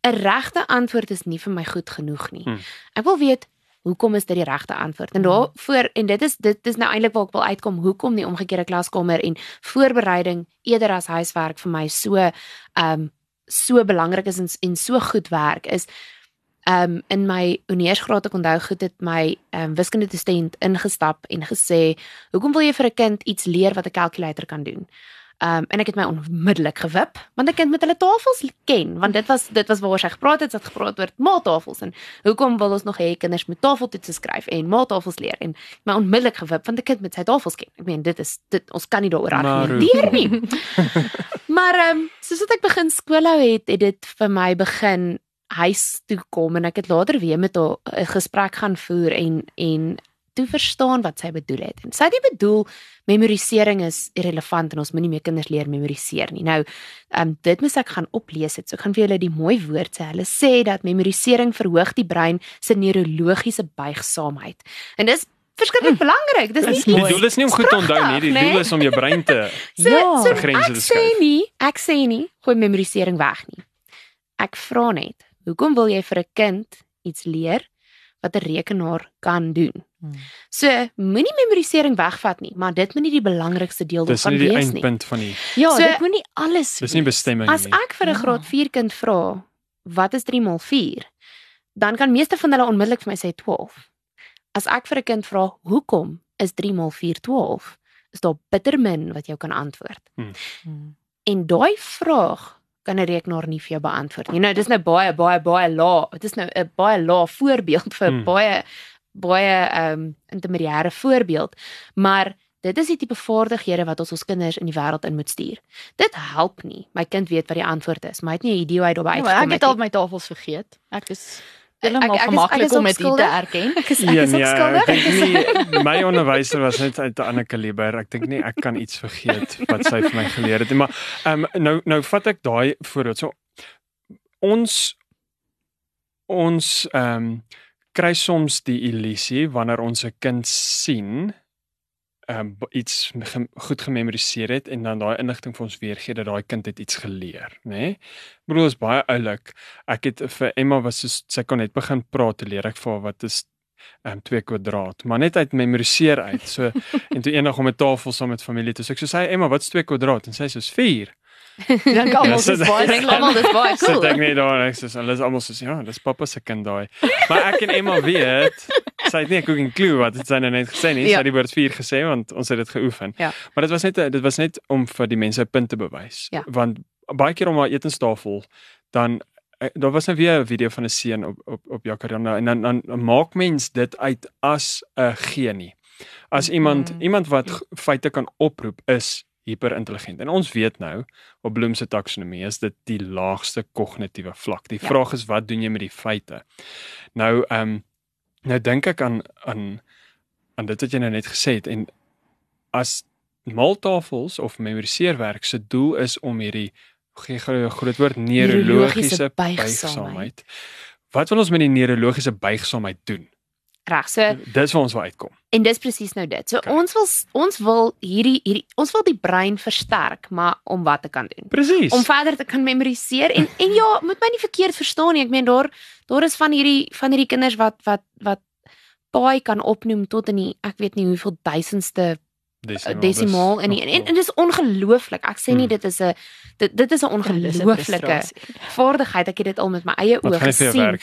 'n Regte antwoord is nie vir my goed genoeg nie. Hmm. Ek wil weet hoekom is dit die regte antwoord? En daarvoor en dit is dit is nou eintlik waar ek wil uitkom hoekom die omgekeerde klaskamer en voorbereiding eerder as huiswerk vir my so ehm um, so belangrik is en, en so goed werk is um in my honeursgraad ek onthou goed het my um wiskunde dosent ingestap en gesê hoekom wil jy vir 'n kind iets leer wat 'n kalkulator kan doen Um en ek het my onmiddellik gewip want 'n kind moet hulle tafels ken want dit was dit was waaroor sy gepraat het, sy het gepraat oor maaltafels en hoekom wil ons nog hê kinders moet tafeltoetse skryf en maaltafels leer en my onmiddellik gewip want 'n kind moet sy tafels ken. Ek meen dit is dit ons kan nie daaroor argumenteer nie. maar um soos wat ek begin skool hou het, het dit vir my begin huis toe kom en ek het later weer met haar 'n gesprek gaan voer en en toe verstaan wat sy bedoel het. En sy het nie bedoel memorisering is irrelevant en ons moenie meer kinders leer memoriseer nie. Nou, ehm um, dit moet ek gaan oplees het. So ek gaan vir julle die mooi woord sê. Hulle sê dat memorisering verhoog die brein se neurologiese buigsaamheid. En dis verskriklik belangrik. Dis nie die doel is nie om goed te onthou nie, die pragtig, doel is om jou brein te So, Ja. so Grense ek te sê skuif. nie, ek sê nie gooi memorisering weg nie. Ek vra net, hoekom wil jy vir 'n kind iets leer wat 'n rekenaar kan doen? Hmm. So, moenie memorisering wegvat nie, maar dit moet nie die belangrikste deel dis daarvan nie die wees nie. eindpunt van die Ja, So- dit moenie alles dis nie wees. bestemming As nie. ek vir 'n Ja. graad 4 kind vra, wat is 3 maal 4? Dan kan meeste van hulle onmiddellik vir my sê 12. As ek vir 'n kind vra, hoekom is 3 maal 4 12? Is daar bitter min wat jou kan antwoord. Hmm. En daai vraag kan 'n rekenaar nie vir jou beantwoord nie. Nou dis nou baie baie baie laag. Dit is nou 'n baie laag voorbeeld vir Hmm. baie baie ehm um, intermediêre voorbeeld, maar dit is die tipe vaardighede wat ons ons kinders in die wêreld in moet stuur. Dit help nie. My kind weet wat die antwoord is, maar hy het nie 'n idee hoe hy daarby Ja, uitgekom ek het nie. al my tafels vergeet. Ek is heeltemal gemaklik om dit te skuldig. erken. Ek is ek Ja, is nee, opskuldig. ek nie my onderwyser was net uit 'n ander kaliber. Ek dink nie ek kan iets vergeet wat sy vir my geleer het nie, maar ehm um, nou nou vat ek daai voorbeeld. So ons ons ehm um, kry soms die illusie wanneer ons 'n kind sien ehm um, iets goed gememoriseer het en dan daai inligting vir ons weergee dat daai kind het iets geleer, nê? Nee? Ek bedoel is baie oulik. Ek het vir Emma was so sy kon net begin praat te leer ek vir haar wat is ehm um, 2 kwadraat, maar net uit memoriseer uit. So en toe eendag om 'n tafel saam met familie toe sê ek so sê Emma, wat's 2 kwadraat? En sy sê soos 4. Dan kan Ja, ons so dit dat- baie Dink almal dis baie So cool. dink net daar en ek sê hulle is almal soos ja, dis pappa se kind daai. Maar ek en Emma weet, sy het nie 'n cooking clue wat dit sy nou net gesê nie. Sy Ja. het die woord 4 gesê want ons het dit geoefen. Ja. Maar dit was net dit was net om vir die mense 'n punt te bewys. Ja. Want baie keer om haar etenstafel dan eh, daar was nou weer 'n video van 'n seun op op op Jacaranda en dan dan maak mens dit uit as 'n genie. As iemand Mhm. iemand wat feite kan oproep is hiperintelligent. En ons weet nou op Bloom se taksonomie is dit die laagste kognitiewe vlak. Die Ja. vraag is wat doen jy met die feite? Nou ehm um, nou dink ek aan aan aan dit wat jy nou net gesê het en as maaltafels of memoriseerwerk se doel is om hierdie gee gou 'n groot woord neurologiese buigsaamheid. Wat wil ons met die neurologiese buigsaamheid doen? Reg. So Dis waar ons wil uitkom. En dis presies nou dit. So Okay. ons wil ons wil hierdie hierdie ons wil die brein versterk, maar om wat te kan doen? Presies. Om verder te kan memoriseer en en ja, moet my nie verkeerd verstaan nie. Ek meen daar daar is van hierdie van hierdie kinders wat wat wat paai kan opnoem tot in die ek weet nie hoeveel duisendste desimaal, desimaal dis in die, en, en, en dis ongelooflik. Ek sê nie Hmm. dit is 'n dit dit is 'n ongelooflike vaardigheid. Ek het dit al met my eie oë gesien.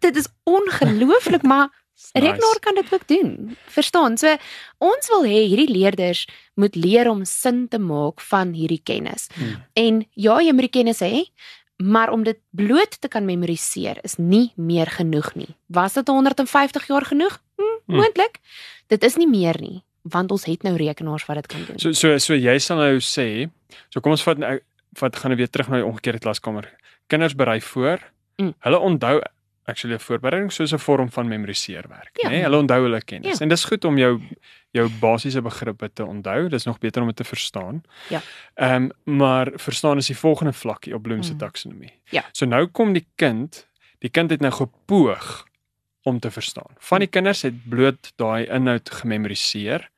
Dit is ongelooflik, maar Dis 'n Rekenaar kan dit ook doen. Verstaan? So ons wil hê hierdie leerders moet leer om sin te maak van hierdie kennis. Hmm. En ja, jy moet die kennis hê, maar om dit bloot te kan memoriseer is nie meer genoeg nie. Was dit 150 jaar genoeg? Hm, Hmm. moontlik. Dit is nie meer nie, want ons het nou rekenaars wat dit kan doen. So so so jy sal nou sê, so kom ons vat nou vat gaan nou weer terug na die omgekeerde klaskamer. Kinders berei voor. Mm. Hulle onthou actually 'n voorbereiding soos 'n vorm van memoriseerwerk, Ja. né? Nee, hulle onthou hulle kennis. Ja. En dis goed om jou jou basiese begrippe te onthou. Dis nog beter om dit te verstaan. Ja. Ehm maar verstaan is die volgende vlakkie op Bloom se Mm. taksonomie. Ja. So nou kom die kind, die kind het nou gepoog om te verstaan. Van die kinders het bloot daai inhoud gememoriseer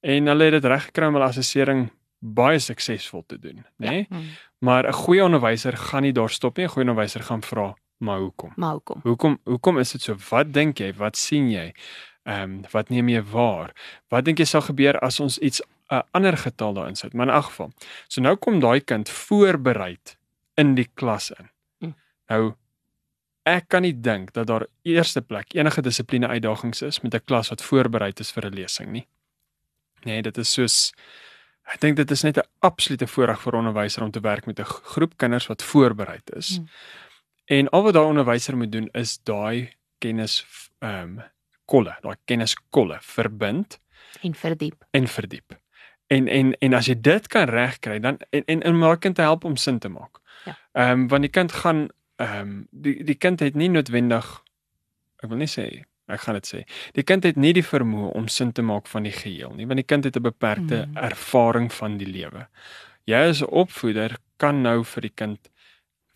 en hulle het dit reg gekry om hulle assessering baie suksesvol te doen, nê? Nee? Mm. Maar 'n goeie onderwyser gaan nie daar stop nie. 'n Goeie onderwyser gaan vra, maar hoekom? Maar hoekom? Hoekom hoekom is dit so? Wat dink jy? Wat sien jy? Ehm um, wat neem jy waar? Wat dink jy sal gebeur as ons iets 'n uh, ander getal daarin sit? Maar in elk geval. So nou kom daai kind voorbereid in die klas in. Mm. Nou ek kan nie dink dat daar eerste plek enige dissipline uitdagings is met 'n klas wat voorbereid is vir 'n lesing nie. Nee, dit is soos ek dink dit is net 'n absolute voorreg vir 'n onderwyser om te werk met 'n groep kinders wat voorbereid is. Mm. En al wat daai onderwyser moet doen is daai kennis ehm um, kolle, daai kenniskolle verbind En verdiep. en verdiep. En en en as jy dit kan regkry dan en en om my kind te help om sin te maak. Ja. Ehm um, want die kind gaan ehm um, die die kind het nie noodwendig ek wil nie sê ek gaan dit sê. Die kind het nie die vermoë om sin te maak van die geheel nie, want die kind het 'n beperkte Mm. ervaring van die lewe. Jy as 'n opvoeder kan nou vir die kind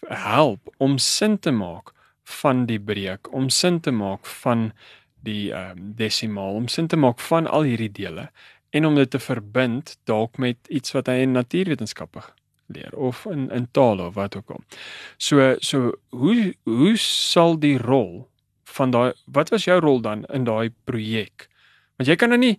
help om sin te maak van die breek, om sin te maak van die ehm um, desimaal, om sin te maak van al hierdie dele en om dit te verbind dalk met iets wat hy in natuurwetenskappe leer of in in taal of wat ook al. So so hoe hoe sal die rol van daai wat was jou rol dan in daai projek? Want jy kan nou nie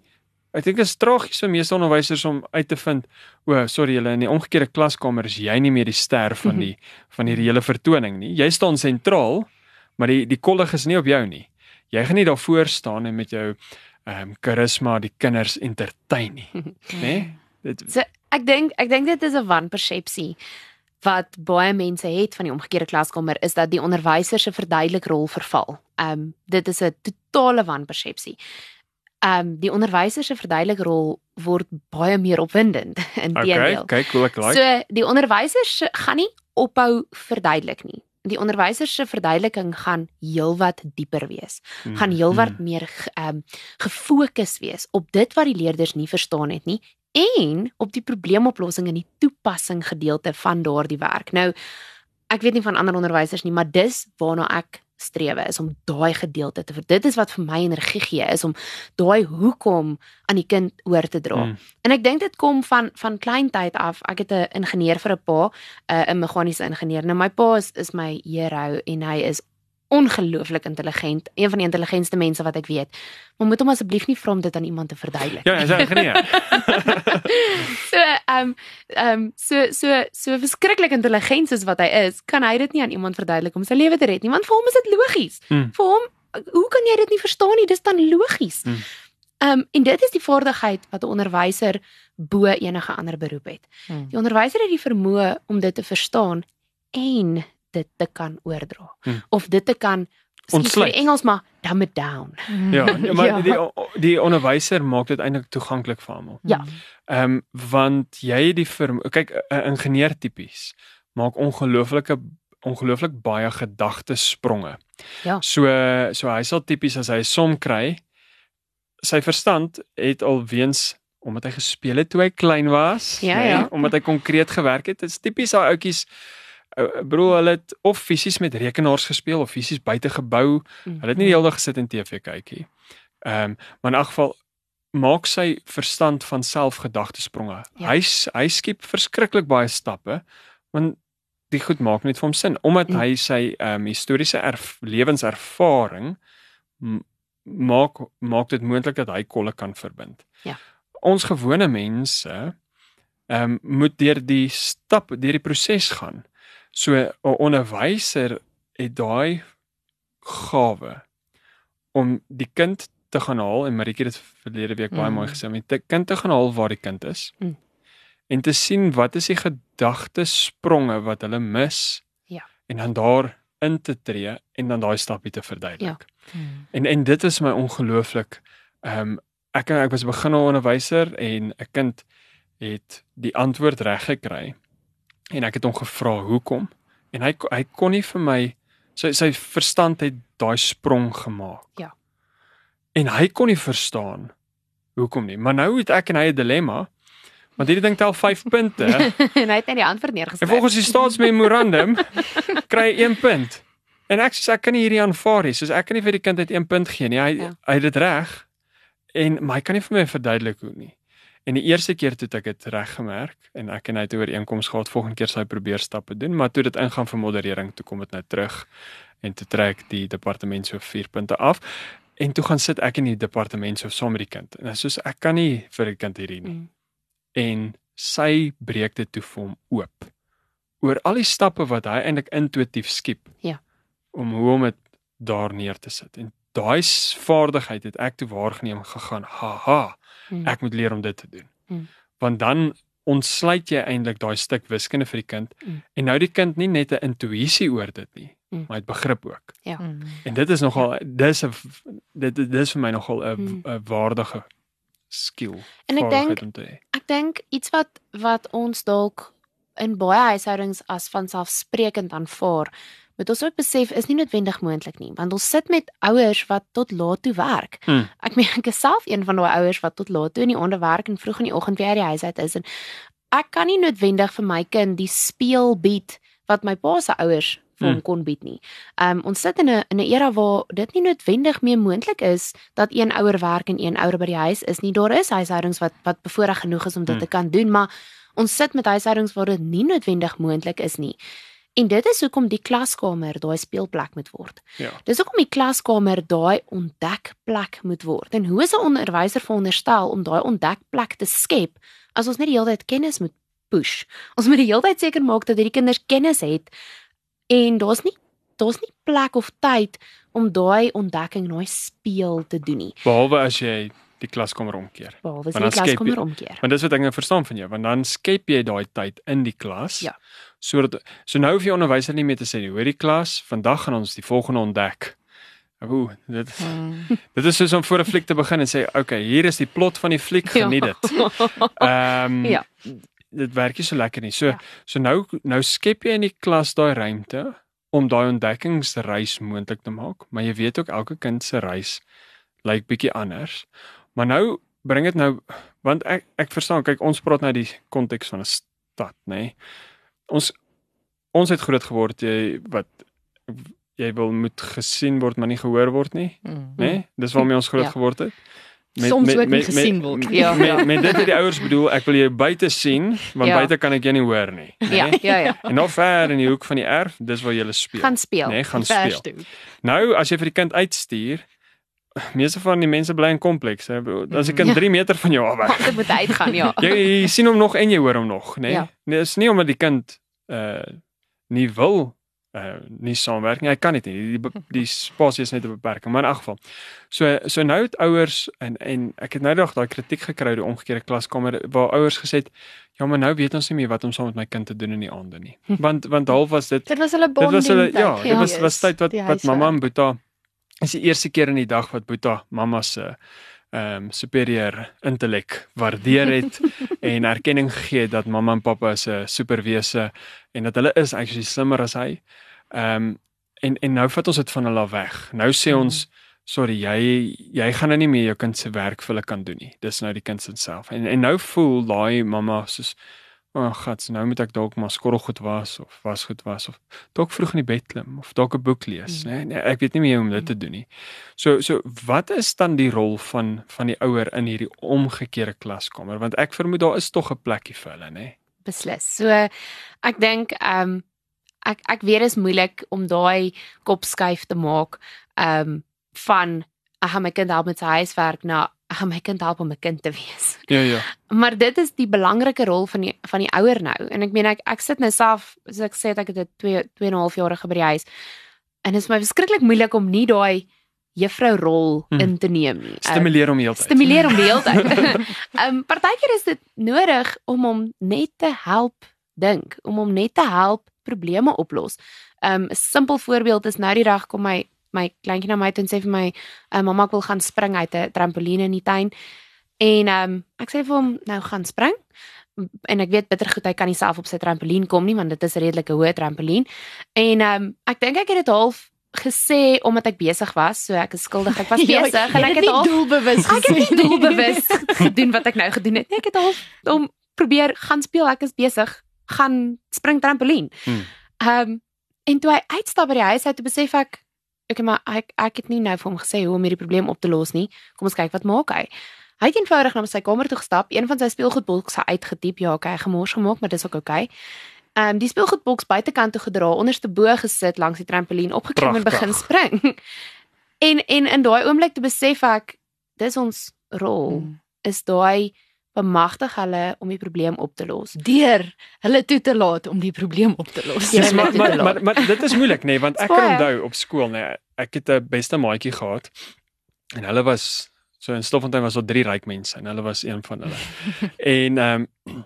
ek dink dit is tragies vir meeste onderwysers om uit te vind o, sorry julle in die omgekeerde klaskamer is jy nie meer die ster van die van hierdie hele vertoning nie. Jy staan sentraal, maar die die kollig is nie op jou nie. Jy gaan nie daar voor staan en met jou ehm um, karisma die kinders entertain nie, né? Nee? Dit So ek dink ek dink dit is 'n wanpersepsie wat baie mense het van die omgekeerde klaskamer is dat die onderwyser se verduidelik rol verval. Ehm um, dit is 'n totale wanpersepsie. Ehm um, die onderwyser se verduidelik rol word baie meer opwindend okay, inteendeel. kyk hoe ek like. So die onderwyser se gaan nie ophou verduidelik nie. Die onderwyser se verduideliking gaan heelwat dieper wees. Hmm, Gaan heelwat hmm. meer ehm um, gefokus wees op dit wat die leerders nie verstaan het nie en op die probleemoplossing in die toepassing gedeelte van daardie werk. Nou ek weet nie van ander onderwysers nie, maar dis waarna ek strewe is om daai gedeelte te ver. Dit is wat vir my energie gee is om daai hoekom aan die kind oor te dra. Hmm. En ek dink dit kom van van kleintyd af. Ek het 'n ingenieur vir 'n pa, 'n 'n meganiese ingenieur. Nou my pa is is my hero en hy is ongelooflik intelligent, een van die intelligentste mense wat ek weet. Maar moet hom asseblief nie vra om dit aan iemand te verduidelik. Ja, hy's 'n ingenieur. so ehm um, ehm um, so so so verskriklik intelligent soos wat hy is, kan hy dit nie aan iemand verduidelik om sy lewe te red nie, want vir hom is dit logies. Hmm. Vir hom, hoe kan jy dit nie verstaan nie? Dis dan logies. Hmm. Ehm um, en dit is die vaardigheid wat 'n onderwyser bo enige ander beroep het. Hmm. Die onderwyser het die vermoë om dit te verstaan en dit te kan oordra Hmm. of dit te kan Ontsluit. vir die Engels maar dumb it down. ja, ja, maar Ja. die die onderwyser maak dit eintlik toeganklik vir almal. Ja. Ehm um, want jy die vermo- kyk 'n ingenieur tipies maak ongelooflike ongelooflik baie gedagtespronge. Ja. So so hy sal tipies as hy 'n som kry, sy verstand het alweens omdat hy gespeel het toe hy klein was, Ja, ja. omdat hy konkreet gewerk het. Dit is tipies daai ouetjies ou- bro, hulle het of fisies met rekenaars gespeel of fisies buite gebou. Mm. Hulle het nie die hele dag gesit en TV kyk nie. Ehm um, maar in elk geval maak sy verstand van self gedagtespronge. Ja. Hy hy skiep verskriklik baie stappe want die goed maak net vir hom sin omdat Mm. hy sy ehm um, historiese erf, lewenservaring maak maak dit moontlik dat hy kolle kan verbind. Ja. Ons gewone mense ehm um, moet deur die stap, deur die proses gaan. So 'n onderwyser het daai gawe om die kind te gaan haal en Maritjie het verlede week baie Mm. mooi gesê om die kind te gaan haal waar die kind is. Mm. En te sien wat is die gedagtespronge wat hulle mis. Ja. En dan daar in te tree en dan daai stappie te verduidelik. Hmm. En en dit is my ongelooflik. Ehm um, ek ek was 'n beginner onderwyser en 'n kind het die antwoord reg gekry. En ek het hom gevra hoekom en hy hy kon nie vir my sy sy verstand het daai sprong gemaak. Ja. En hy kon nie verstaan hoekom nie. Maar nou het ek en hy 'n dilemma want hierdie ding tel 5 punte. en hy het net die antwoord En neergeskryf. volgens die staatsmemorandum kry hy 1 punt. En ek sê ek kan nie hierdie aanvaar nie. Soos ek kan nie vir die kind net 1 punt gee nie. Hy Ja. hy het dit reg. En maar hy kan nie vir my verduidelik hoe nie. En die eerste keer toe ek dit reggemerk en ek en hy het 'n ooreenkoms gehad volgende keer sy probeer stappe doen, maar toe dit ingaan vir moderering, toe kom dit nou terug en toe trek die departement so 4 punte af. En toe gaan sit ek in die departement so saam met die kind. En soos ek kan nie vir die kind hierdie nie. Mm. En sy breek dit toe vir hom oop. Oor al die stappe wat hy eintlik intuïtief skiep. Ja. Om hoe om dit daar neer te sit. En daai vaardigheid het ek toe waargeneem gegaan. Haha, Mm. ek moet leer om dit te doen. Mm. Want dan ontsluit jy eintlik daai stuk wiskunde vir die kind Mm. en nou die kind nie net 'n intuïsie oor dit nie, Mm. maar het begrip ook. Mm. En dit is nogal dis 'n dit dit is vir my nogal 'n Mm. 'n waardige skill. En ek vaardigheid dink-. Ek dink iets wat wat ons dalk in baie huishoudings as vanselfsprekend aanvaar, moet ons ook besef is nie noodwendig moontlik nie, want ons sit met ouers wat tot laat toe werk. Hmm. Ek meen ek is self een van daai ouers wat tot laat toe in die aande werk en vroeg in die oggend weer uit die huis uit is en ek kan nie noodwendig vir my kind die speel bied wat my pa se ouers vir hom Hmm. kon bied nie. Um ons sit in 'n in 'n era waar dit nie noodwendig meer moontlik is dat een ouer werk en een ouer by die huis is nie. Daar is huishoudings wat wat bevoorreg genoeg is om dit Hmm. te kan doen, maar ons sit met huishoudings waar dit nie noodwendig moontlik is nie. En dit is hoekom die klaskamer daai speelplek moet word. Ja. Dis hoekom die klaskamer daai ontdekplek moet word. En hoe is 'n onderwyser veronderstel om daai ontdekplek te skep as ons net die hele tyd kennis moet push? Ons moet die hele tyd seker maak dat hierdie kinders kennis het en daar's nie daar's nie plek of tyd om daai ontdekking, daai speel te doen nie. Behalwe as jy die klaskamer omkeer. Behalwe as jy die klaskamer omkeer. Want dis wat ek nou verstaan van jou, want dan skep jy daai tyd in die klas. Ja. Sodat so nou hoef jy onderwyser nie meer te sê nie, hoor die klas, vandag gaan ons die volgende ontdek. Ooh, dit Mm. dit is soos om voor 'n fliek te begin en sê, "Oké, okay, hier is die plot van die fliek, geniet dit." Ehm Ja. dit werk nie so lekker nie. So Ja. so nou nou skep jy in die klas daai ruimte om daai ontdekkingsreis moontlik te maak, maar jy weet ook elke kind se reis lyk bietjie anders. Maar nou bring dit nou want ek ek verstaan, kyk ons praat nou die konteks van 'n stad, nê. Nee. Ons ons het groot geword jy wat jy wil moet gesien word maar nie gehoor word nie, Mm. nê? Nee? Dis waarmee ons groot Ja. geword het. Soms ook nie gesien word. Met, Ja, met, ja. met, met dit het die ouers bedoel, ek wil jou buite sien, want Ja. buite kan ek jou nie hoor nie. nê? Ja, ja, ja. En nou ver in die hoek van die erf, dis waar jy speel. Gaan speel. nee, gaan speel. toe. Nou as jy vir die kind uitstuur, meeste van die mense bly in komplekse. As 'n kind Ja. 3 meter van jou af weg. Dit moet uitgaan, ja. Jy, jy sien hom nog en jy hoor hom nog, nê? Nee? Ja. nee, dis nie omdat die kind uh nie wil uh nie saamwerk nie. Hy kan dit nie. Die die, die spasie is net 'n beperking, maar in elk geval. So so nou het ouers en en ek het nou nog daai kritiek gekry die omgekeerde klaskamer waar ouers gesê het, ja, maar nou weet ons nie meer wat om saam met my kind te doen in die aande nie. Want want half was dit Dit was hulle dit bonding. was hulle ja, tyd dit was was tyd wat wat mamma en Boeta is die eerste keer in die dag wat Boeta mamma se ehm um, superieur intellek waardeer het en erkenning gegee het dat mamma en pappa is 'n superwese en dat hulle is actually slimmer as hy. Ehm um, en en nou vat ons dit van hulle af weg. Nou sê Mhm. ons sorry, jy jy gaan nou nie meer jou kind se werk vir hulle kan doen nie. Dis nou die kind se self. En en nou voel daai mamma soos O, oh, gats, nou moet ek dalk maar skorrelgoed was of wasgoed was of dalk vroeg in die bed klim of dalk 'n boek lees, Mm. né? Nee, ek weet nie meer hoe om dit te doen nie. So so wat is dan die rol van van die ouer in hierdie omgekeerde klaskamer? Want ek vermoed daar is tog 'n plekkie vir hulle, né? beslis. So ek dink ehm um, ek ek weet dit is moeilik om daai kop skuif te maak ehm um, van gaan my kind help met sy huiswerk na ek gaan my kind help om 'n kind te wees. Ja ja. Maar dit is die belangrike rol van die van die ouer nou. En ek meen ek ek sit nou self soos ek sê ek het 'n 2 2 en 'n half jarige by die huis. En dit is my verskriklik moeilik om nie daai juffrou rol Hmm. in te neem nie. Ehm, Stimuleer hom heeltyd. stimuleer hom die hele tyd. Ehm um, partykeer is dit nodig om hom net te help dink, om hom net te help probleme oplos. Ehm um, 'n simpel voorbeeld is nou die dag kom my my kleintjie na my toe en sê vir my, uh, "Mamma, ek wil gaan spring uit 'n trampoline in die tuin." En ehm um, ek sê vir hom, "Nou gaan spring." En ek weet bitter goed hy kan nie self op sy trampolien kom nie want dit is 'n redelike hoë trampolien. En ehm um, ek dink ek het dit half gesê omdat ek besig was, so ek is skuldig. Ek was besig Ja, en ek het half doelbewus Ek het nie gesê doelbewus gedoen wat ek nou gedoen het. nie. Ek het al om probeer gaan speel. Ek is besig gaan spring trampolien. Hmm. Ehm um, en toe hy uitstap by die huis uit, toe besef ek ek maar ek ek het nie nou vir hom gesê hoe om hierdie probleem op te los nie. Kom ons kyk wat maak hy. Hy het eenvoudig na sy kamer toe gestap, een van sy speelgoedbokse uitgediep. Ja, okay, gemors gemaak, maar dis ook okay. Ehm um, die speelgoedboks buitekant toe gedra, onderste bo gesit langs die trampolien, opgeklim en begin spring. en en in daai oomblik te besef ek dis ons rol Mm. is daai bemagtig hulle om die probleem op te los. Deur hulle toe te laat om die probleem op te los. Ja, Yes, maar, dit maar, te maar maar dit is moeilik nê nee, want ek kan onthou op skool nê nee, ek het 'n beste maatjie gehad en hulle was so in Stoffontein was daar drie ryk mense en hulle was een van hulle. en ehm um,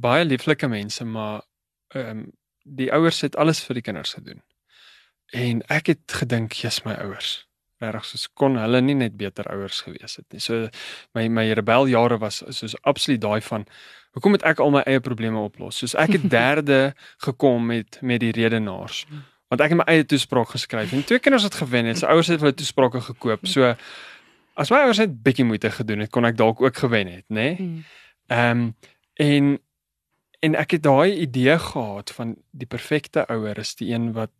baie lieflike mense maar ehm um, die ouers het alles vir die kinders gedoen. En ek het gedink jy's my ouers. Regtig soos kon hulle nie net beter ouers gewees het nie. So my my rebeljare was soos absoluut daai van hoekom moet ek al my eie probleme oplos? Soos ek het derde gekom met met die redenaars. Want ek het my eie toespraak geskryf en twee kinders het gewen en sy ouers het hulle toesprake gekoop. So as my ouers net bietjie moeite gedoen het, kon ek dalk ook gewen het, nê? Nee? Hmm. Ehm um, en en ek het daai idee gehad van die perfekte ouer is die een wat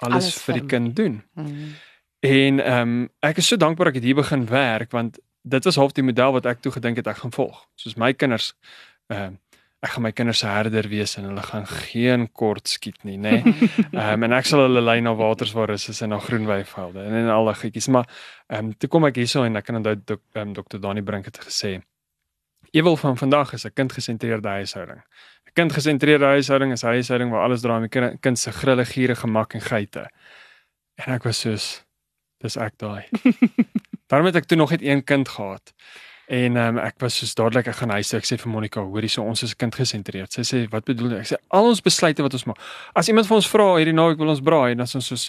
alles, Alles vir die kind doen. Mm. En ehm um, ek is so dankbaar ek het hier begin werk want dit was half die model wat ek toe gedink het ek gaan volg. Soos my kinders ehm um, ek gaan my kinders se herder wees en hulle gaan geen kort skiet nie, nê. Ehm um, en ek sal hulle lei na waters waar is is en na groenwyvelde en en al daai goedjies, maar ehm um, toe kom ek hierso en ek kan onthou dok, um, Dr. Dani Brink het gesê Ewel van vandag is 'n kindgesentreerde huishouding. 'n Kindgesentreerde huishouding is 'n huishouding waar alles draai om die kind, kind se grille, giere, gemak en geite. En ek was soos dis ek daai. Daarom het ek toe nog net een kind gehad. En um, ek was soos dadelik ek gaan huis toe. Ek sê vir Monica, hoorie so ons is kindgesentreerd. Sy sê wat bedoel jy? Ek sê al ons besluite wat ons maak. As iemand vir ons vra hierdie naweek wil ons braai, dan is ons soos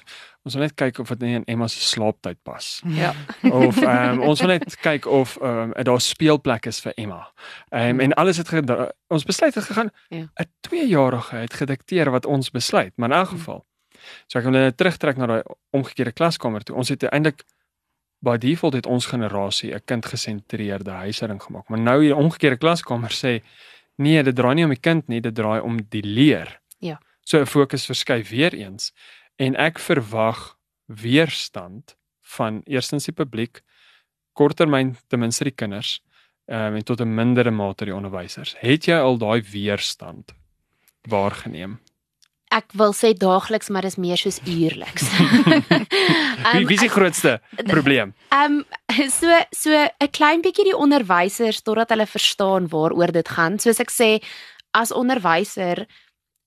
ons wil net kyk of dit nie in Emma se slaaptyd pas Ja. of um, ons wil net kyk of um, daar speelplek is vir Emma. Um, en alles het ons besluit het gegaan Ja. 'n 2-jarige het gedikteer wat ons besluit, maar in elk geval. So ek wil net terugtrek na daai omgekeerde klaskamer toe. Ons het eintlik by default het ons generasie 'n kindgesentreerde huishouding gemaak. Maar nou die omgekeerde klaskamer sê nee, dit draai nie om die kind nie, dit draai om die leer. Ja. So 'n fokus verskuif weer eens en ek verwag weerstand van eerstens die publiek, korttermyn ten minste die kinders, um, en tot 'n mindere mate die onderwysers. Het jy al daai weerstand waargeneem? Ek wil sê daagliks, maar dis meer soos uurliks. Wie wie is die grootste probleem? Ehm um, so so 'n klein bietjie die onderwysers totdat hulle verstaan waaroor dit gaan. Soos ek sê, as onderwyser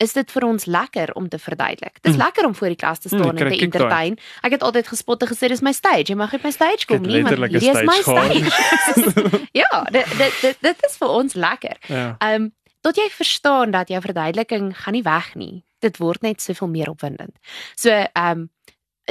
is dit vir ons lekker om te verduidelik. Dis Mm. lekker om voor die klas te Mm, staan ek en te entertain. Ek het altyd gespot en gesê dis my stage. Jy mag op my stage kom nie, want hierdie is my stage ja, dit dit dit dit is vir ons lekker. Ja. Ehm um, tot jy verstaan dat jou verduideliking gaan nie weg nie. Dit word net soveel meer opwindend. So ehm um,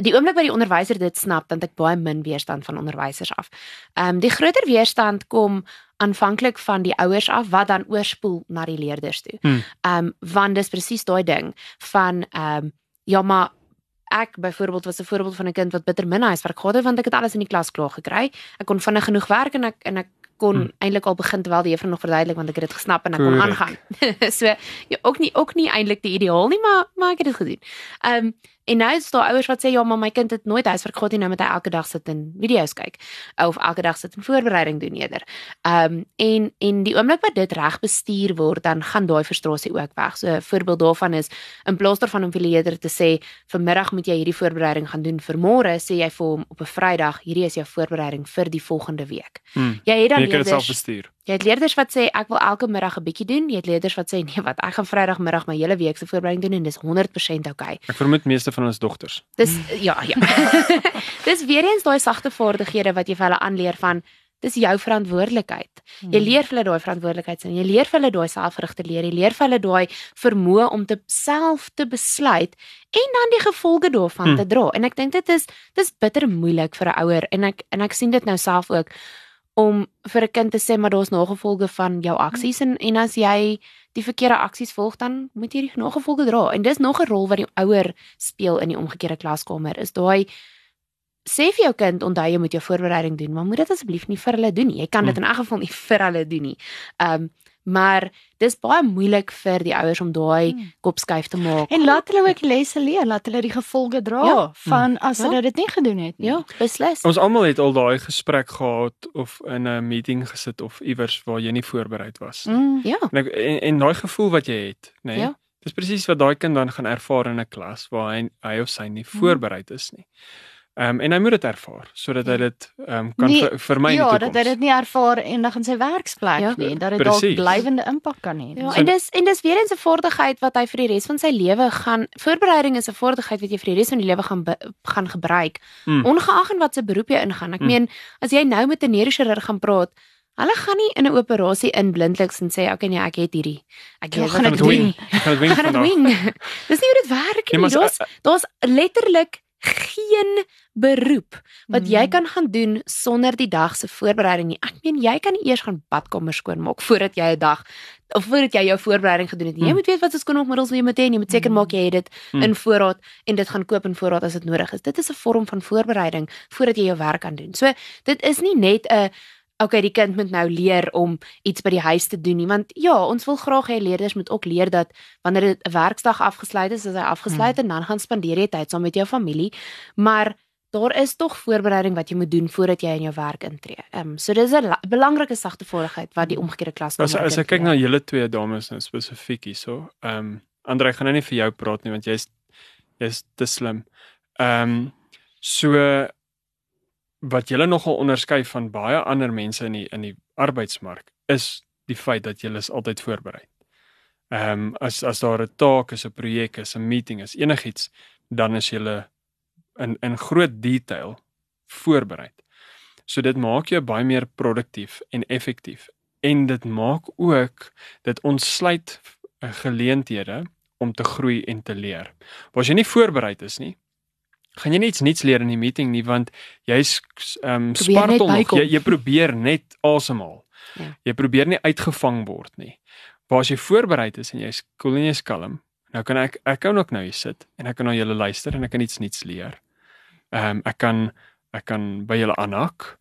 die oomblik wat die onderwyser dit snap, dan het ek baie min weerstand van onderwysers af. Ehm um, die groter weerstand kom aanvanklik van die ouers af wat dan oorspoel na die leerders toe. Hmm. Ehm um, want dis presies daai ding van ehm um, ja maar ek byvoorbeeld was 'n voorbeeld van 'n kind wat bitter min huiswerk gehad het want ek het alles in die klas klaar gekry. Ek kon vinnig genoeg werk en ek en ek kon Hmm. eintlik al begin terwyl die juffrou nog verduidelik want ek het dit gesnap en ek kon aangaan. so ja, ook nie ook nie eintlik die ideaal nie, maar maar ek het dit gedoen. Ehm um, en nou is daar ouers wat sê ja, maar my kind het nooit huiswerk gehad nie, nou moet hy elke dag sit en video's kyk of elke dag sit en voorbereiding doen eerder. Ehm um, en en die oomblik wat dit reg bestuur word, dan gaan daai frustrasie ook weg. So 'n voorbeeld daarvan is in plaas daarvan om vir die leerder te sê vanmiddag moet jy hierdie voorbereiding gaan doen vir môre, sê jy vir hom op 'n Vrydag, hierdie is jou voorbereiding vir die volgende week. Hmm. Jy het dan Jy kan dit self leerders bestuur. Jy het leerders wat sê ek wil elke middag 'n bietjie doen. Jy het leerders wat sê nee, wat ek gaan Vrydagmiddag my hele week se voorbereiding doen en dis 100% oukei. Ek vermoed meeste van ons dogters. Dis ja, ja. dis weer eens daai sagte vaardighede wat jy vir hulle aanleer van dis jou verantwoordelikheid. Jy leer vir hulle daai verantwoordelikheid en jy leer vir hulle daai selfgerigte leer. Jy leer vir hulle daai vermoë om te self te besluit en dan die gevolge daarvan Hmm. te dra. En ek dink dit is dis bitter moeilik vir 'n ouer en ek en ek sien dit nou self ook om vir 'n kind te sê maar daar's nagevolge van jou aksies en en as jy die verkeerde aksies volg dan moet jy die nagevolge dra. En dis nog 'n rol wat die ouer speel in die omgekeerde klaskamer. Is daai sê vir jou kind onthou jy moet jou voorbereiding doen, maar moet dit asseblief nie vir hulle doen nie. Jy kan dit in elk geval nie vir hulle doen nie. Ehm um, Maar dis baie moeilik vir die ouers om daai Hmm. kop skuif te maak. En laat hulle ook lesse leer, laat hulle die gevolge dra Ja. van as Ja. hulle dit nie gedoen het nie. ja, beslis. Ons almal het al daai gesprek gehad of in 'n meeting gesit of iewers waar jy nie voorbereid was. nie. Mm. Ja. En ek, en, en daai gevoel wat jy het, nê? Nee, Ja. Dis presies wat daai kind dan gaan ervaar in 'n klas waar hy hy of sy nie voorbereid is nie. Ehm um, en hy moet dit ervaar sodat hy dit ehm um, kan Nee, ver, vermy in die Ja, toekoms. dat hy dit nie ervaar eendag in sy werksplek Ja. nie, dat dit dalk blywende impak kan hê. Ja, So- en dis en dis weer eens 'n vaardigheid wat hy vir die res van sy lewe gaan voorbereiding is 'n vaardigheid wat jy vir die res van die lewe gaan be, gaan gebruik Mm. ongeag in wat se beroep jy ingaan. Ek Mm. meen as jy nou met 'n neurochirurg gaan praat, hulle gaan nie in 'n operasie in blindliks en sê okay nee, ek het hierdie. Ek Ja, gaan dit doen. Gaan dit wing. Dis nie hoe dit werk Nee, nie. Daar's daar's letterlik geen beroep wat jy Mm. kan gaan doen sonder die dag se voorbereiding nie. Ek meen jy kan eers gaan badkamer skoonmaak voordat jy 'n dag of voordat jy jou voorbereiding gedoen het. nie. Jy Mm. moet weet wat se skoonmaakmiddels jy moet hê en jy moet seker Mm. maak jy het dit in voorraad en dit gaan koop in voorraad as dit nodig is. Dit is 'n vorm van voorbereiding voordat jy jou werk kan doen. So dit is nie net 'n okay, die kind moet nou leer om iets by die huis te doen nie, want ja, ons wil graag hê leerders moet ook leer dat wanneer dit 'n werksdag afgesluit is, is hy afgesluit en dan gaan spandeer jy tyd saam met jou familie. Maar daar is tog voorbereiding wat jy moet doen voordat jy in jou werk intree. Ehm um, so dis 'n la- belangrike sagte vaardigheid wat die omgekeerde klas As as ek kyk na julle twee dames nou spesifiek hierso, ehm um, Andre ek gaan nou nie vir jou praat nie want jy's jy's te slim. Ehm um, so wat julle nogal onderskei van baie ander mense in die in die arbeidsmark is die feit dat julle is altyd voorberei. Ehm um, as as daar 'n taak is, 'n projek is, 'n meeting is, enigiets, dan is julle in in groot detail voorberei. So dit maak jou baie meer produktief en effektief en dit maak ook dit ontsluit eh, geleenthede om te groei en te leer. Maar as jy nie voorberei is nie, gaan jy iets nuuts leer in die meeting nie want jy's ehm um, spartel nog. Jy jy probeer net asemhaal. Ja. Jy probeer nie uitgevang word nie. Maar as jy voorberei is en jy's cool en jy's kalm, nou kan ek ek kan ook nou hier sit en ek kan na julle luister en ek kan iets nuuts leer. Ehm um, ek kan ek kan by julle aanhak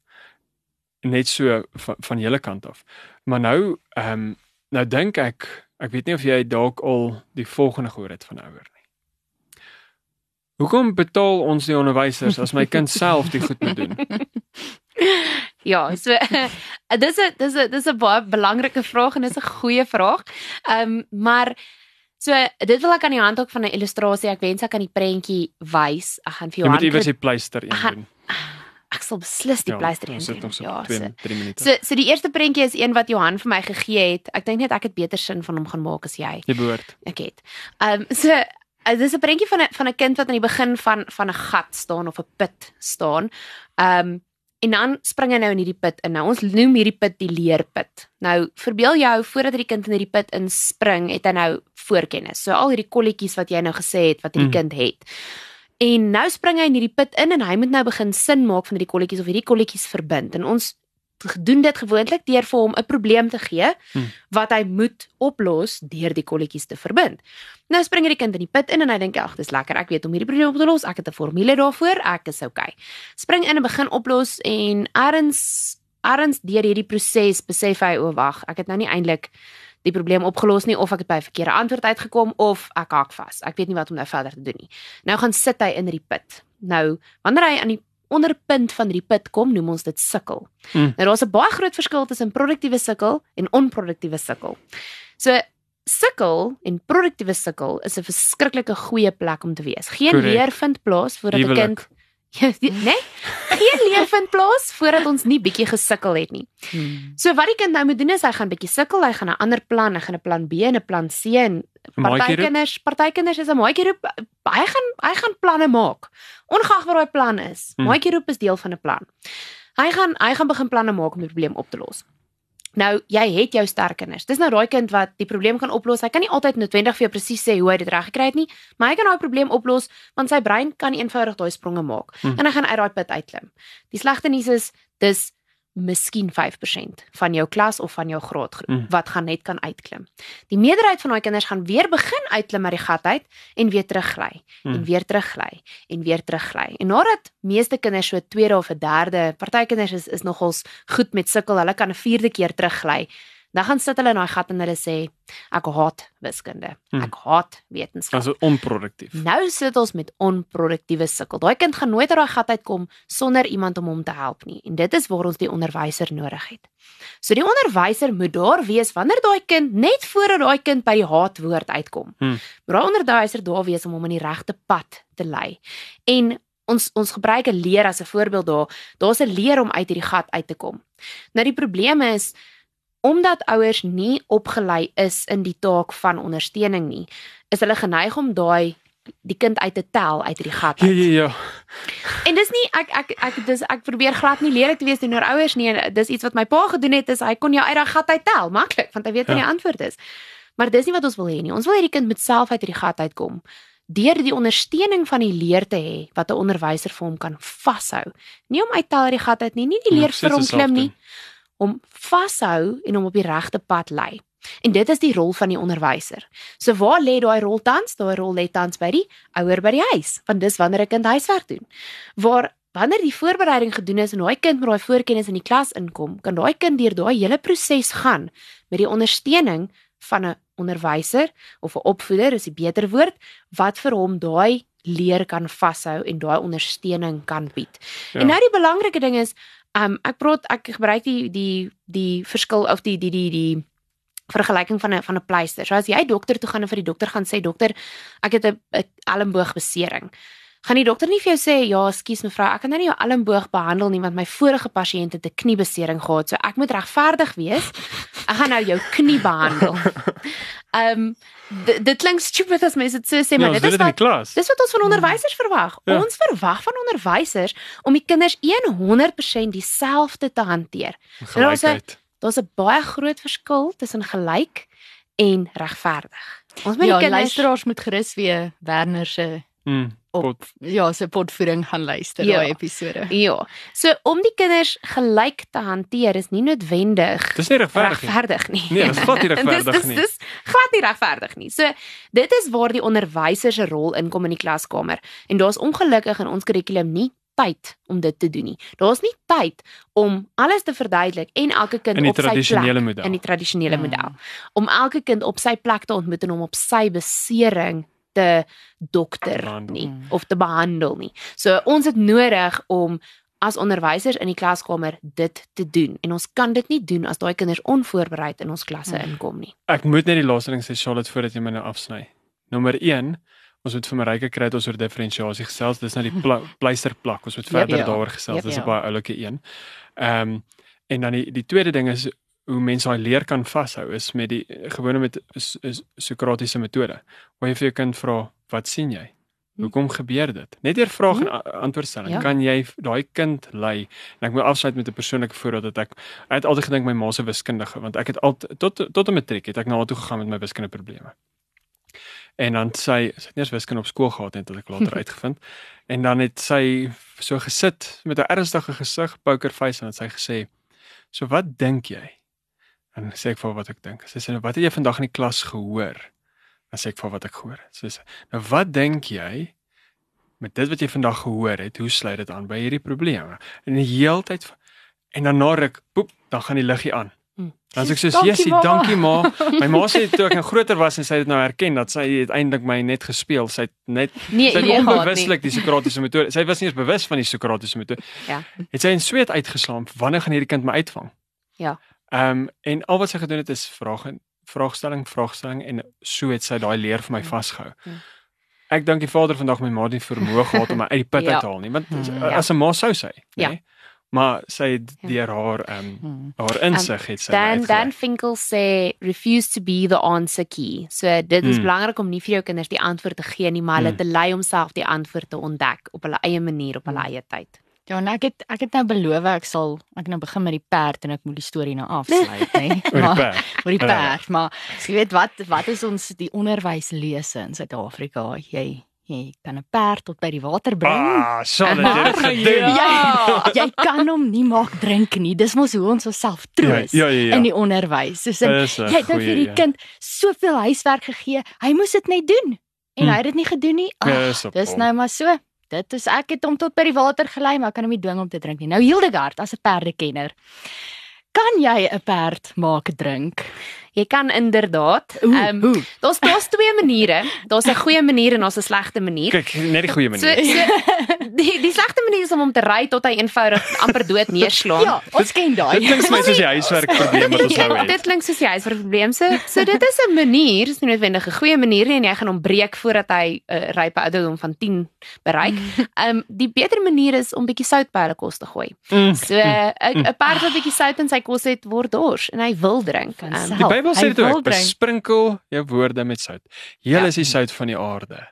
net so van, van julle kant af. Maar nou ehm um, nou dink ek ek weet nie of jy dalk al die volgende gehoor het van ouer nie. Hoekom betaal ons die onderwysers as my kind self die goed moet doen? Ja, so dis 'n dis 'n dis 'n baie belangrike vraag en dis 'n goeie vraag. Ehm um, maar so dit wil ek aan die hand ook van 'n illustrasie. Ek wens ek kan die prentjie wys. Ek gaan vir Jy jou moet iewers die pleister een Aha, doen. Ek sal beslis die pleister ons in sit nog so Ja, 2 so 3 minute. so so die eerste prentjie is een wat Johan vir my gegee het. Ek dink net ek het beter sin van hom gaan maak as jy. Jy behoort. Ek het. Ehm um, so uh, dis 'n prentjie van 'n van 'n kind wat aan die begin van van 'n gat staan of 'n put staan. Ehm um, en dan spring hy nou in hierdie put in. Nou ons noem hierdie put die leerput. Nou verbeel jou voordat hierdie kind in hierdie put inspring, het hy nou voorkennis. So al hierdie kolletjies wat jy nou gesê het wat hierdie Mm. kind het. En nou spring hy in hierdie put in en hy moet nou begin sin maak van hierdie kolletjies of hierdie kolletjies verbind. En ons doen dit gewoonlik deur vir hom 'n probleem te gee Hmm. wat hy moet oplos deur die kolletjies te verbind. Nou spring hierdie kind in die put in en hy dink ag, dis lekker. Ek weet om hierdie probleem op te los. Ek het 'n formule daarvoor. Ek is okay. Spring in en begin oplos en erns erns deur hierdie proses besef hy o wag, ek het nou nie eintlik die probleem opgelos nie of ek het by 'n verkeerde antwoord uitgekom of ek haak vas. Ek weet nie wat om nou verder te doen nie. Nou gaan sit hy in hierdie put. Nou, wanneer hy aan die onderpunt van hierdie put kom, noem ons dit sukkel. Mm. Nou daar's 'n baie groot verskil tussen produktiewe sukkel en onproduktiewe sukkel. So sukkel en produktiewe sukkel is 'n verskriklike goeie plek om te wees. Geen Correct. leer vind plaas voordat 'n kind Ja, die- nee, geen leer vind plaas voordat ons nie bietjie gesukkel het nie. Hmm. So wat die kind nou moet doen is hy gaan bietjie sukkel, hy gaan 'n ander plan, hy gaan 'n plan B en 'n plan C en party kinders, party kinders is 'n maatjie roep. Hy gaan hy gaan planne maak. Ongeag wat daai plan is. Hmm. Maatjie roep is deel van 'n plan. Hy gaan hy gaan begin planne maak om die probleem op te los. Nou, jy het jou sterk kinders. Dis nou daai kind wat die probleem kan oplos. Hy kan nie altyd noodwendig vir jou presies sê hoe hy dit reg gekry het nie, maar hy kan daai probleem oplos want sy brein kan eenvoudig daai spronge maak Hmm. en hy gaan uit daai put uitklim. Die slegte nuus is dis miskien 5% van jou klas of van jou graadgroep Mm. wat gaan net kan uitklim. Die meerderheid van daai kinders gaan weer begin uitklim uit die gat uit en weer teruggly Mm. en weer teruggly en weer teruggly. En nadat meeste kinders so 'n tweede of 'n derde, party kinders is is nogals goed met sukkel, hulle kan 'n vierde keer teruggly. Dan gaan sit hulle in daai gat en hulle sê ek haat wiskunde. Hmm. Ek haat wetenskap. Also onproduktief. Nou sit ons met onproduktiewe sukkel. Daai kind gaan nooit uit daai gat uitkom sonder iemand om hom te help nie. En dit is waar ons die onderwyser nodig het. So die onderwyser moet daar wees wanneer daai kind net voordat daai kind by die haatwoord uitkom. Hmm. Moet daai onderwyser daar wees om hom in die regte pad te lei. En ons ons gebruik 'n leer as 'n voorbeeld daar. Daar's 'n leer om uit hierdie gat uit te kom. Nou die probleem is omdat ouers nie opgelei is in die taak van ondersteuning nie, is hulle geneig om daai die kind uit te tel uit hierdie gat Ja uit. ja ja. En dis nie ek ek ek dis ek probeer glad nie leer te wees teenoor ouers nie. Dis iets wat my pa gedoen het is hy kon jou uit daai gat uit tel, maklik, want hy weet wat Ja. die antwoord is. Maar dis nie wat ons wil hê nie. Ons wil hê die kind moet self uit hierdie gat uitkom deur die ondersteuning van die leer te hê wat 'n onderwyser vir hom kan vashou. Nie om uit tel uit die gat uit nie, nie die leer Nog vir hom klim nie, om vashou en hom op die regte pad lei. En dit is die rol van die onderwyser. So waar lê daai rol tans? Daai rol lê tans by die ouer by die huis, want dis wanneer 'n kind huiswerk doen. Waar wanneer die voorbereiding gedoen is en daai kind met daai voorkennis in die klas inkom, kan daai kind deur daai hele proses gaan met die ondersteuning van 'n onderwyser of 'n opvoeder, is die beter woord, wat vir hom daai leer kan vashou en daai ondersteuning kan bied. Ja. En nou die belangrike ding is, um ek praat ek gebruik die die die verskil of die die die die vergelyking van 'n van 'n pleister. So as jy dokter toe gaan en vir die dokter gaan sê dokter, ek het 'n elmboogbesering. Gaan die dokter nie vir jou sê ja, ekskuus mevrou, ek kan nou nie jou elmboog behandel nie want my vorige pasiënt het 'n kniebesering gehad, so ek moet regverdig wees. Ek gaan nou jou knie behandel. Um dit, klink stupid as mense dit so sê, Ja, maar ons dit is wat. Dis wat ons van onderwysers verwag. Ja. Ons verwag van onderwysers om die kinders 100% dieselfde te hanteer. daar's 'n-. Daar's 'n baie groot verskil tussen gelyk en regverdig. Ons moet Ja, die kinders luisteraars moet gerus weer Werner se Mm. Op Pot. ja, se potvoering gaan luister Ja. daai episode. Ja. So om die kinders gelyk te hanteer is nie noodwendig Dis nie regverdig nie. regverdig nie. Nee, dis glad nie regverdig nie. dis, dis glad nie regverdig nie. So dit is waar die onderwyser se rol inkom in die klaskamer. En daar's ongelukkig in ons kurrikulum nie tyd om dit te doen nie. Daar's nie tyd om alles te verduidelik en elke kind op sy plek model. in die tradisionele Mm. model om elke kind op sy plek te ontmoet en hom op sy besering te dokter Behandel. nie of te behandel nie. So ons het nodig om as onderwysers in die klaskamer dit te doen en ons kan dit nie doen as daai kinders onvoorbereid in ons klasse Mm. inkom nie. Ek moet net die laaste ding sê Charlotte voordat jy my nou afsny. Nommer 1, ons moet vir Marike kry dat ons oor diferensiasie gesels. Dis nou die pla pleister plak. Ons moet verder Ja. daaroor gesels. Jep. Dis 'n Ja. baie oulike een. Ehm um, en dan die die tweede ding is hoe mense daai leer kan vashou is met die gewone met is, is Sokratiese metode. Waar jy vir jou kind vra, "Wat sien jy?" Hm. Hoekom gebeur dit? Net deur vraag en a- antwoordstelling Ja. kan jy daai kind lei. En ek moet afsluit met 'n persoonlike voorbeeld dat ek ek het altyd gedink my ma se wiskundige want ek het altyd tot tot 'n matriek het ek na haar toe gegaan met my wiskunde probleme. En dan sy sy het nie eens wiskunde op skool gehad net wat ek later uitgevind. En dan het sy so gesit met 'n ernstige gesig, poker face en het sy gesê: "So wat dink jy?" En sê ek vir wat ek dink. Sy sê: "Nou wat het jy vandag in die klas gehoor?" Dan sê ek vir wat ek gehoor het. Sy sê: "Nou wat dink jy met dit wat jy vandag gehoor het, hoe sluit dit aan by hierdie probleme?" En die heeltyd en dan na ruk, poep, dan gaan die liggie aan. Hm. Dan sê ek soos: "Jessie, ma." dankie ma." My ma sê toe ek nou groter was en sy het nou herken dat sy het eintlik my net gespeel. Sy het net Nee, sy het nie. onbewuslik die Sokratiese metode. Sy was nie eens bewus van die Sokratiese metode. Ja. Het sy in sweet uitgeslaan wanneer gaan hierdie kind my uitvang? Ja. Ehm um, en al wat sy gedoen het is vrae en vraagstelling, vraagstelling en so het sy daai leer vir my Ja. vasgehou. Ja. Ek dink die vader vandag my ma nie vermoë gehad om my uit die put Ja. uit te haal nie, want Hmm. as 'n ma sou sy, Ja. nê? Maar sy het Ja. deur haar ehm um, Hmm. haar insig het sy Dan. Dan Finkel sê refuse to be the answer key. So dit is Mm. belangrik om nie vir jou kinders die antwoord te gee nie, maar hulle Mm. te lei om self die antwoord te ontdek op hulle eie manier op hulle Mm. eie tyd. Ja, en ek het ek het nou beloof ek sal ek nou begin met die perd en ek moet die storie nou afsluit, nê. Maar perd. oor die Ja. perd, maar jy weet wat wat is ons die onderwyslese in Suid-Afrika? Jy jy kan 'n perd tot by die water bring. Ah, het dit gedoen. Ja. Jy, kan hom nie maak drink nie. Dis mos hoe ons osself troos Ja, ja, ja, ja. in die onderwys. Soos in, jy het nou vir die een. kind soveel huiswerk gegee. Hy moes dit net doen. En Hm. hy het dit nie gedoen nie. Ag, Dis op dis nou maar so. Dit is ek het hom tot by die water gelei, maar ek kan hom nie dwing om te drink nie. Nou Hildegard as 'n perdekenner. Kan jy 'n perd maak drink? Jy kan inderdaad. Ehm hoe? daar's daar's twee maniere. Daar's 'n goeie manier en daar's 'n slegte manier. Kyk, net die goeie So, manier. so die die slegte manier is om hom te ry tot hy eenvoudig amper dood neerslaan. Ja, ons ken Dit daai. klink vir my soos die huiswerkprobleem wat ons nou Ja, het. dit klink soos die huiswerkprobleem. So, so dit is 'n manier, is nie noodwendig 'n goeie manier nie en jy gaan hom breek voordat hy 'n uh, rype ouderdom van 10 bereik. Ehm um, die beter manier is om bietjie sout by hulle kos te gooi. Mm. So 'n 'n perd wat bietjie sout in sy kos het, word dors en hy wil drink. Um. Die Bybel sê dit wil ook, besprinkel jou woorde met sout. Julle Ja. is die sout van die aarde.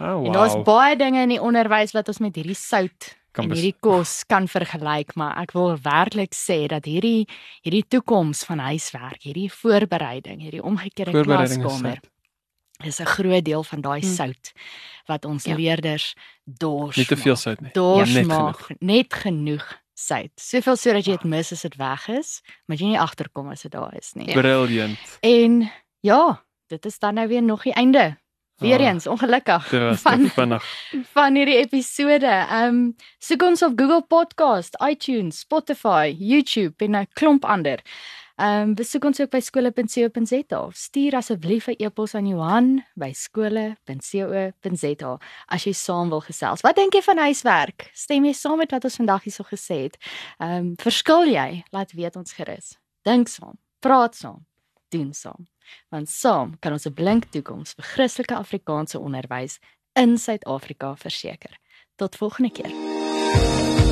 Oh En daar's wow. baie dinge in die onderwys wat ons met hierdie sout Kan en hierdie kos kan vergelyk, maar ek wil werklik sê dat hierdie hierdie toekoms van huiswerk, hierdie voorbereiding, hierdie omgekeerde klaskamer is 'n groot deel van daai Hmm. sout wat ons Ja. leerders dors Nie te veel sout nie. Dors Ja, net maak, genoeg. net genoeg sout. Soveel sodat jy dit mis as dit weg is, maar jy nie agterkom as dit daar is nie. Brilliant. En ja, dit is dan nou weer nog die einde. Weereens ongelukkig Dit was van vinnig. van hierdie episode. Ehm um, soek ons op Google Podcast, iTunes, Spotify, YouTube en 'n klomp ander. Ehm um, besoek ons ook by skole.co.za. Stuur asseblief 'n e-pos aan Johan by skole.co.za as jy saam wil gesels. Wat dink jy van huiswerk? Stem jy saam met wat ons vandag hierso gesê het? Ehm um, verskil jy? Laat weet ons gerus. Dink saam, praat saam, doen saam. Want saam kan ons 'n blink toekoms vir Christelike Afrikaanse onderwys in Suid-Afrika verseker. Tot volgende keer.